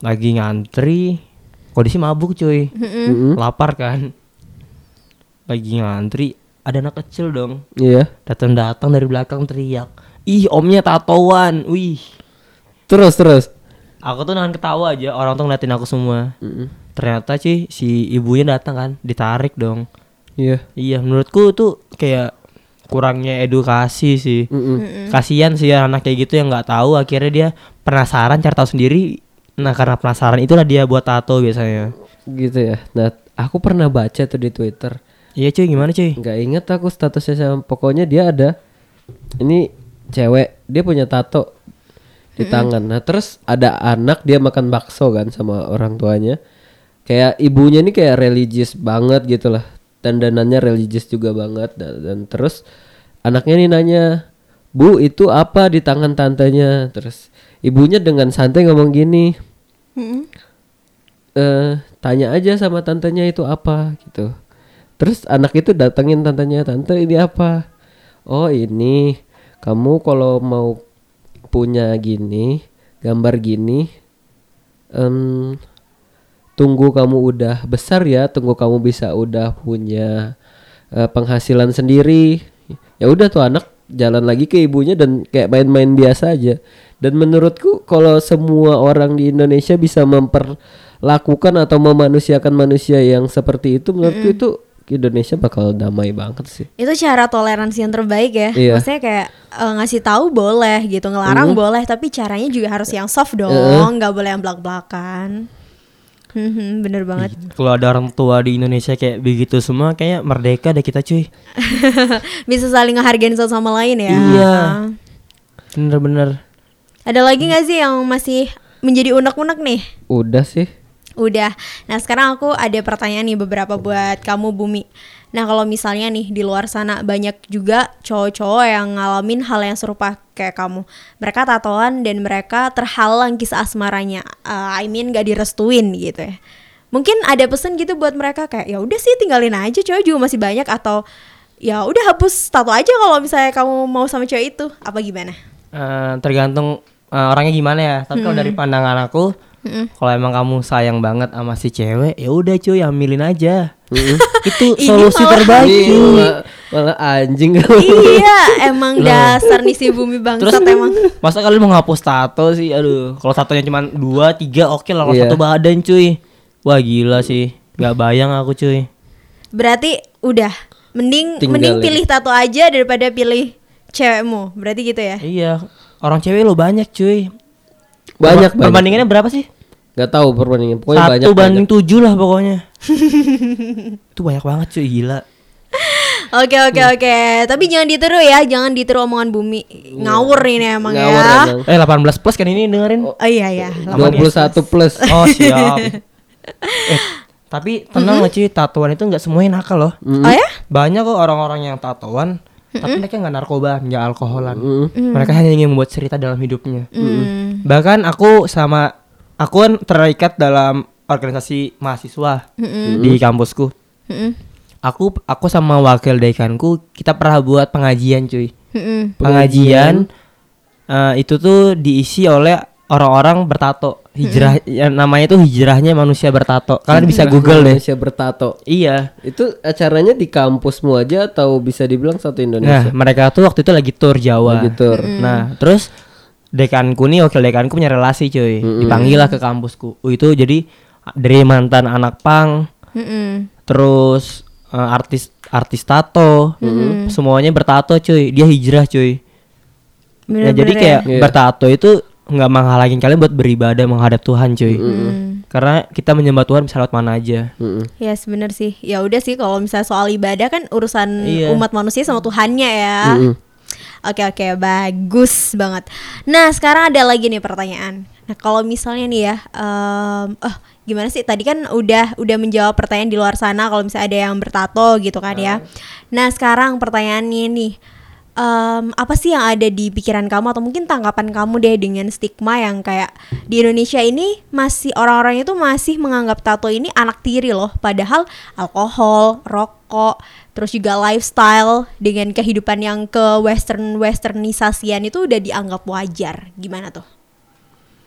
Lagi ngantri. Kondisi mabuk cuy. Mm-mm. Lapar kan. Lagi ngantri, ada anak kecil dong. Iya. Datang-datang dari belakang teriak. Ih, omnya tatoan. Wih. Terus terus. Aku tuh nahan ketawa aja, orang tuh ngeliatin aku semua. Mm-mm. Ternyata sih si ibunya datang kan, ditarik dong. Iya. Iya, menurutku tuh kayak kurangnya edukasi sih. Mm-mm. Kasihan sih ya anak kayak gitu yang nggak tahu akhirnya dia penasaran cari tahu sendiri. Nah, karena penasaran itulah dia buat tato biasanya. Gitu ya. Nah, aku pernah baca tuh di Twitter. Iya cuy, gimana cuy? nggak inget aku statusnya sama pokoknya dia ada ini cewek dia punya tato di tangan. Nah terus ada anak dia makan bakso kan sama orang tuanya. Kayak ibunya ini kayak religius banget gitu lah. Dandanannya religius juga banget. Dan, dan terus anaknya ini nanya bu itu apa di tangan tantenya? Terus ibunya dengan santai ngomong gini eh tanya aja sama tantenya itu apa gitu. Terus anak itu datengin tantenya, tante ini apa? Oh ini kamu kalau mau punya gini, gambar gini, em, tunggu kamu udah besar ya, tunggu kamu bisa udah punya eh, penghasilan sendiri. Ya udah tuh anak jalan lagi ke ibunya dan kayak main-main biasa aja. Dan menurutku kalau semua orang di Indonesia bisa memperlakukan atau memanusiakan manusia yang seperti itu, menurutku itu Indonesia bakal damai banget sih. Itu cara toleransi yang terbaik ya. Iya. Maksudnya kayak eh, ngasih tahu boleh gitu, ngelarang boleh, tapi caranya juga harus yang soft dong, nggak boleh yang belak-belakan. Mhm, bener banget. Kalau ada orang tua di Indonesia kayak begitu semua kayak merdeka deh kita cuy. Bisa saling ngehargain satu sama lain ya. Iya. Bener-bener. Ada lagi nggak sih yang masih menjadi unek-unek nih? Udah sih. Udah. Nah sekarang aku ada pertanyaan nih beberapa buat kamu Bumi. Nah kalau misalnya nih di luar sana banyak juga cowok-cowok yang ngalamin hal yang serupa kayak kamu. Mereka tatoan dan mereka terhalang kisah asmaranya. Uh, I mean gak direstuin gitu ya. Mungkin ada pesan gitu buat mereka kayak ya udah sih tinggalin aja cowok juga masih banyak atau ya udah hapus tato aja kalau misalnya kamu mau sama cewek itu apa gimana? Eh, tergantung eh, orangnya gimana ya. Tapi kalau dari pandangan aku, kalau emang kamu sayang banget sama si cewek, ya udah cuy ambilin aja. Itu Ini solusi terbaik. Ini cuy. malah, malah anjing. iya emang dasar nih si Bumi bangsat emang. Masa kalian mau ngapus tato sih? Aduh, kalau tatonya cuma dua, tiga, oke lah. Kalau Iya. satu badan cuy, wah gila sih. Gak bayang aku cuy. Berarti udah mending Tinggalin. mending pilih tato aja daripada pilih cewekmu. Berarti gitu ya. Iya, orang cewek lo banyak cuy. Banyak banyak. Perbandingannya berapa sih? Gak tahu perbandingan. Pokoknya Satu banyak. banding tujuh lah pokoknya. itu banyak banget cuy gila. Oke oke oke, tapi jangan ditiru ya, jangan ditiru omongan bumi. Ngawur ini emang Ngawur ya. emang. Eh 18 plus kan ini dengerin. Oh iya ya. 21 plus. Oh siap. eh, tapi tenang lah cuy, tatoan itu nggak semuanya nakal loh. Oh ya? Banyak kok orang-orang yang tatoan, tapi mereka nggak narkoba, nggak alkoholan. Mm. Mereka hanya ingin membuat cerita dalam hidupnya. Hmm. Bahkan aku sama aku kan terikat dalam organisasi mahasiswa di kampusku. Mm-mm. Aku aku sama wakil dekanku kita pernah buat pengajian cuy. Mm-mm. Pengajian eh, itu tuh diisi oleh orang-orang bertato. Hijrah yang namanya tuh hijrahnya manusia bertato. Kalian bisa Google deh. Indonesia bertato. Iya. Itu acaranya di kampusmu aja atau bisa dibilang satu Nah, Indonesia? mereka tuh waktu itu lagi tour Jawa. Lagi tour. Nah, terus dekanku nih wakil dekanku punya relasi cuy. Dipanggil lah ke kampusku. Oh, itu jadi dari mantan anak pang, terus eh, artis artis tato, semuanya bertato cuy. Dia hijrah cuy. Nah, Bener-bener jadi ya. kayak Iya. bertato itu nggak menghalangin kalian buat beribadah menghadap Tuhan cuy. Karena kita menyembah Tuhan bisa lewat mana aja. Mm-mm. Ya sebener sih. Ya udah sih kalau misalnya soal ibadah kan urusan Iya. umat manusia sama Tuhannya ya. Mm-mm. Oke oke bagus banget. Nah sekarang ada lagi nih pertanyaan. Nah kalau misalnya nih ya, em, oh gimana sih? Tadi kan udah udah menjawab pertanyaan di luar sana kalau misalnya ada yang bertato gitu kan ya. Nah sekarang pertanyaannya nih, em, apa sih yang ada di pikiran kamu atau mungkin tanggapan kamu deh dengan stigma yang kayak di Indonesia ini masih orang-orang itu masih menganggap tato ini anak tiri loh, padahal alkohol, rokok, terus juga lifestyle dengan kehidupan yang ke western westernisasian itu udah dianggap wajar. Gimana tuh?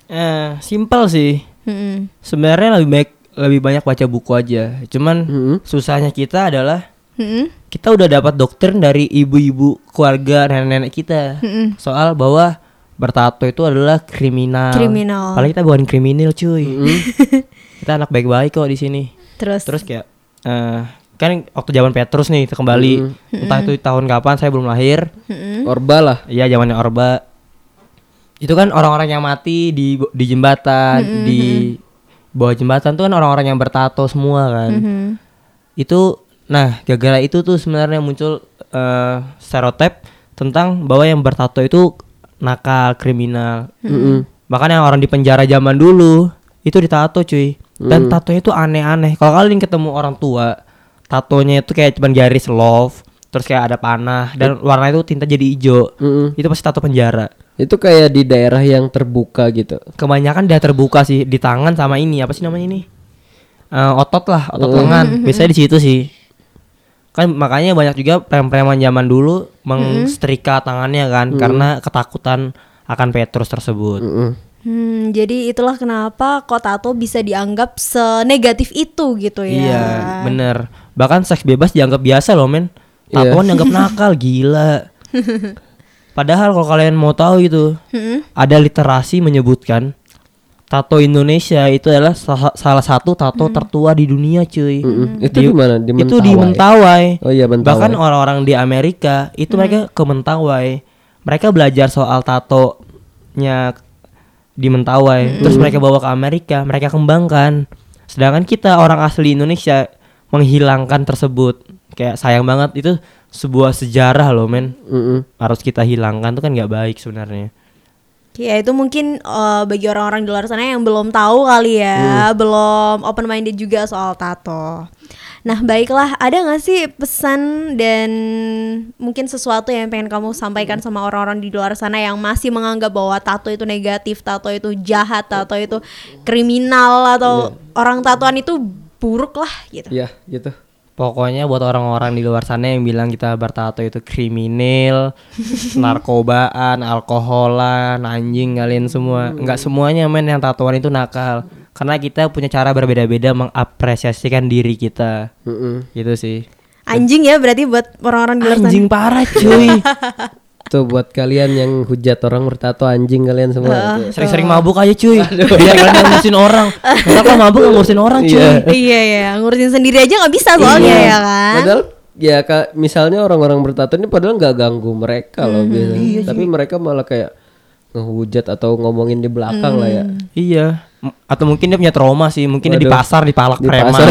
Eh, simpel sih. Mm-mm. Sebenarnya lebih baik lebih banyak baca buku aja. Cuman Mm-mm. susahnya kita adalah Mm-mm. kita udah dapat doktrin dari ibu-ibu keluarga nenek-nenek kita Mm-mm. soal bahwa bertato itu adalah kriminal. Kriminal. Padahal kita bukan kriminal cuy. Mm-mm. kita anak baik-baik kok di sini. Terus, Terus kayak eh kan waktu zaman Petrus nih kita kembali entah itu tahun kapan saya belum lahir. Mm-mm. Orba lah. Iya zamannya Orba. Itu kan orang-orang yang mati di di jembatan, di bawah jembatan tuh kan orang-orang yang bertato semua kan. Mhm. Itu nah gara-gara itu tuh sebenarnya muncul eh stereotip tentang bahwa yang bertato itu nakal, kriminal. Mm-mm. Bahkan yang orang di penjara zaman dulu itu ditato cuy. Dan tatonya itu aneh-aneh. Kalau kalian ketemu orang tua, tatonya itu kayak cuman garis love, terus kayak ada panah dan warna itu tinta jadi hijau. Mm-mm. Itu pasti tato penjara. Itu kayak di daerah yang terbuka gitu. Kebanyakan dia terbuka sih di tangan sama ini apa sih namanya ini? Eh, otot lah, otot lengan. Biasanya di situ sih. Kan makanya banyak juga preman-preman zaman dulu mengsetrika tangannya kan karena ketakutan akan Petrus tersebut. Mm-mm. Hmm, jadi itulah kenapa kok tato bisa dianggap senegatif itu gitu ya. Iya, bener. Bahkan seks bebas dianggap biasa loh, men. Iya. Tatoan dianggap nakal, gila. Padahal kalau kalian mau tahu itu, Mm-mm. ada literasi menyebutkan tato Indonesia itu adalah sa- salah satu tato tertua di dunia, cuy. Mm-mm. Itu di mana? Di Itu di Mentawai. Oh iya Mentawai. Bahkan orang-orang di Amerika itu mereka ke Mentawai. Mereka belajar soal tatonya di Mentawai, terus mereka bawa ke Amerika, mereka kembangkan. Sedangkan kita orang asli Indonesia menghilangkan tersebut. Kayak sayang banget itu sebuah sejarah loh, men. Mm-mm. Harus kita hilangkan tuh kan nggak baik sebenarnya. Ya itu mungkin eh, bagi orang-orang di luar sana yang belum tahu kali ya, belum open minded juga soal tato. Nah baiklah, ada nggak sih pesan dan mungkin sesuatu yang pengen kamu sampaikan sama orang-orang di luar sana yang masih menganggap bahwa tato itu negatif, tato itu jahat, tato itu kriminal atau orang tatoan itu buruk lah gitu. Iya, gitu. Pokoknya buat orang-orang di luar sana yang bilang kita bertato itu kriminal, narkobaan, alkoholan, anjing kalian semua. Enggak semuanya men yang tatoan itu nakal. Karena kita punya cara berbeda-beda mengapresiasikan diri kita. Mm-mm. Gitu sih. Anjing ya berarti buat orang-orang di luar sana. Anjing parah cuy. Tuh buat kalian yang hujat orang bertato anjing kalian semua. Tuh. Sering-sering mabuk aja cuy. Biar kalian yang ngurusin orang. Kenapa mabuk ngurusin orang cuy? Iya. iya ya, ngurusin sendiri aja nggak bisa soalnya Iya. ya kan. Padahal ya kak misalnya orang-orang bertato ini padahal nggak ganggu mereka loh biasanya. Tapi mereka malah kayak ngehujat atau ngomongin di belakang lah ya. Iya. Atau mungkin dia punya trauma sih, mungkin dia di Waduh. pasar dipalak Di preman. pasar.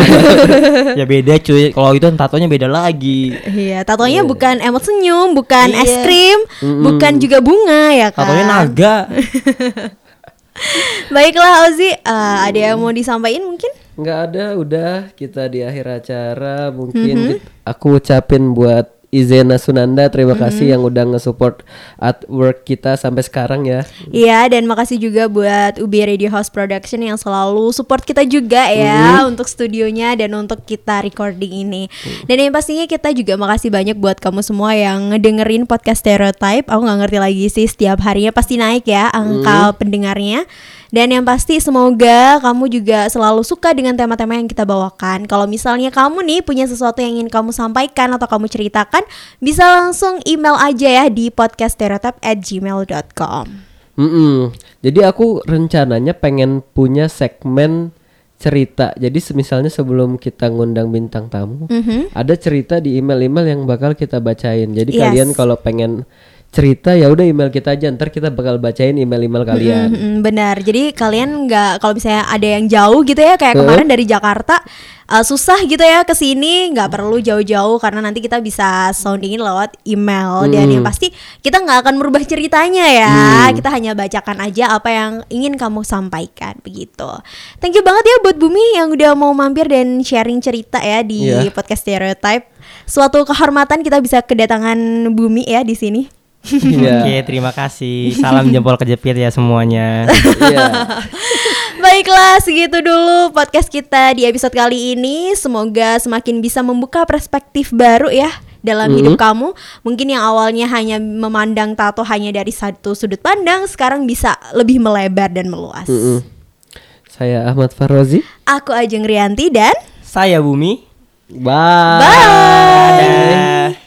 ya beda cuy. Kalau itu tatonya beda lagi. Iya, tatonya bukan emot senyum, bukan Iya. es krim, bukan juga bunga ya kan. Tatonya naga. Baiklah Ozi, eh, ada yang mau disampaikan mungkin? Nggak ada, udah kita di akhir acara mungkin Mhm. kit- aku ucapin buat Izena Sunanda terima kasih yang udah nge-support artwork kita sampai sekarang ya. Iya, dan makasih juga buat Ubi Radio House Production yang selalu support kita juga ya untuk studionya dan untuk kita recording ini. Dan yang pastinya kita juga makasih banyak buat kamu semua yang ngedengerin podcast Stereotype. Aku nggak ngerti lagi sih setiap harinya pasti naik ya angka pendengarnya. Dan yang pasti semoga kamu juga selalu suka dengan tema-tema yang kita bawakan. Kalau misalnya kamu nih punya sesuatu yang ingin kamu sampaikan atau kamu ceritakan, bisa langsung email aja ya di podcaststereotype@gmail.com. Mm-mm. Jadi aku rencananya pengen punya segmen cerita. Jadi misalnya sebelum kita ngundang bintang tamu, Mhm. ada cerita di email-email yang bakal kita bacain. Jadi Yes. kalian kalau pengen cerita ya udah email kita aja. Ntar kita bakal bacain email-email kalian. Mm-mm, benar. Jadi kalian nggak kalau misalnya ada yang jauh gitu ya kayak kemarin dari Jakarta uh, susah gitu ya ke sini nggak perlu jauh-jauh karena nanti kita bisa soundingin lewat email dan yang pasti kita nggak akan merubah ceritanya ya. Kita hanya bacakan aja apa yang ingin kamu sampaikan begitu. Thank you banget ya buat Bumi yang udah mau mampir dan sharing cerita ya di Iya. podcast Stereotype. Suatu kehormatan kita bisa kedatangan Bumi ya di sini. Iya. Oke, terima kasih. Salam jempol kejepit ya semuanya. Iya. Baiklah, segitu dulu podcast kita di episode kali ini. Semoga semakin bisa membuka perspektif baru ya dalam hidup kamu. Mungkin yang awalnya hanya memandang tato hanya dari satu sudut pandang, sekarang bisa lebih melebar dan meluas. Mm-mm. Saya Ahmad Farozi. Aku Ajeng Rianti dan Saya Bumi. Bye. bye. Dadah.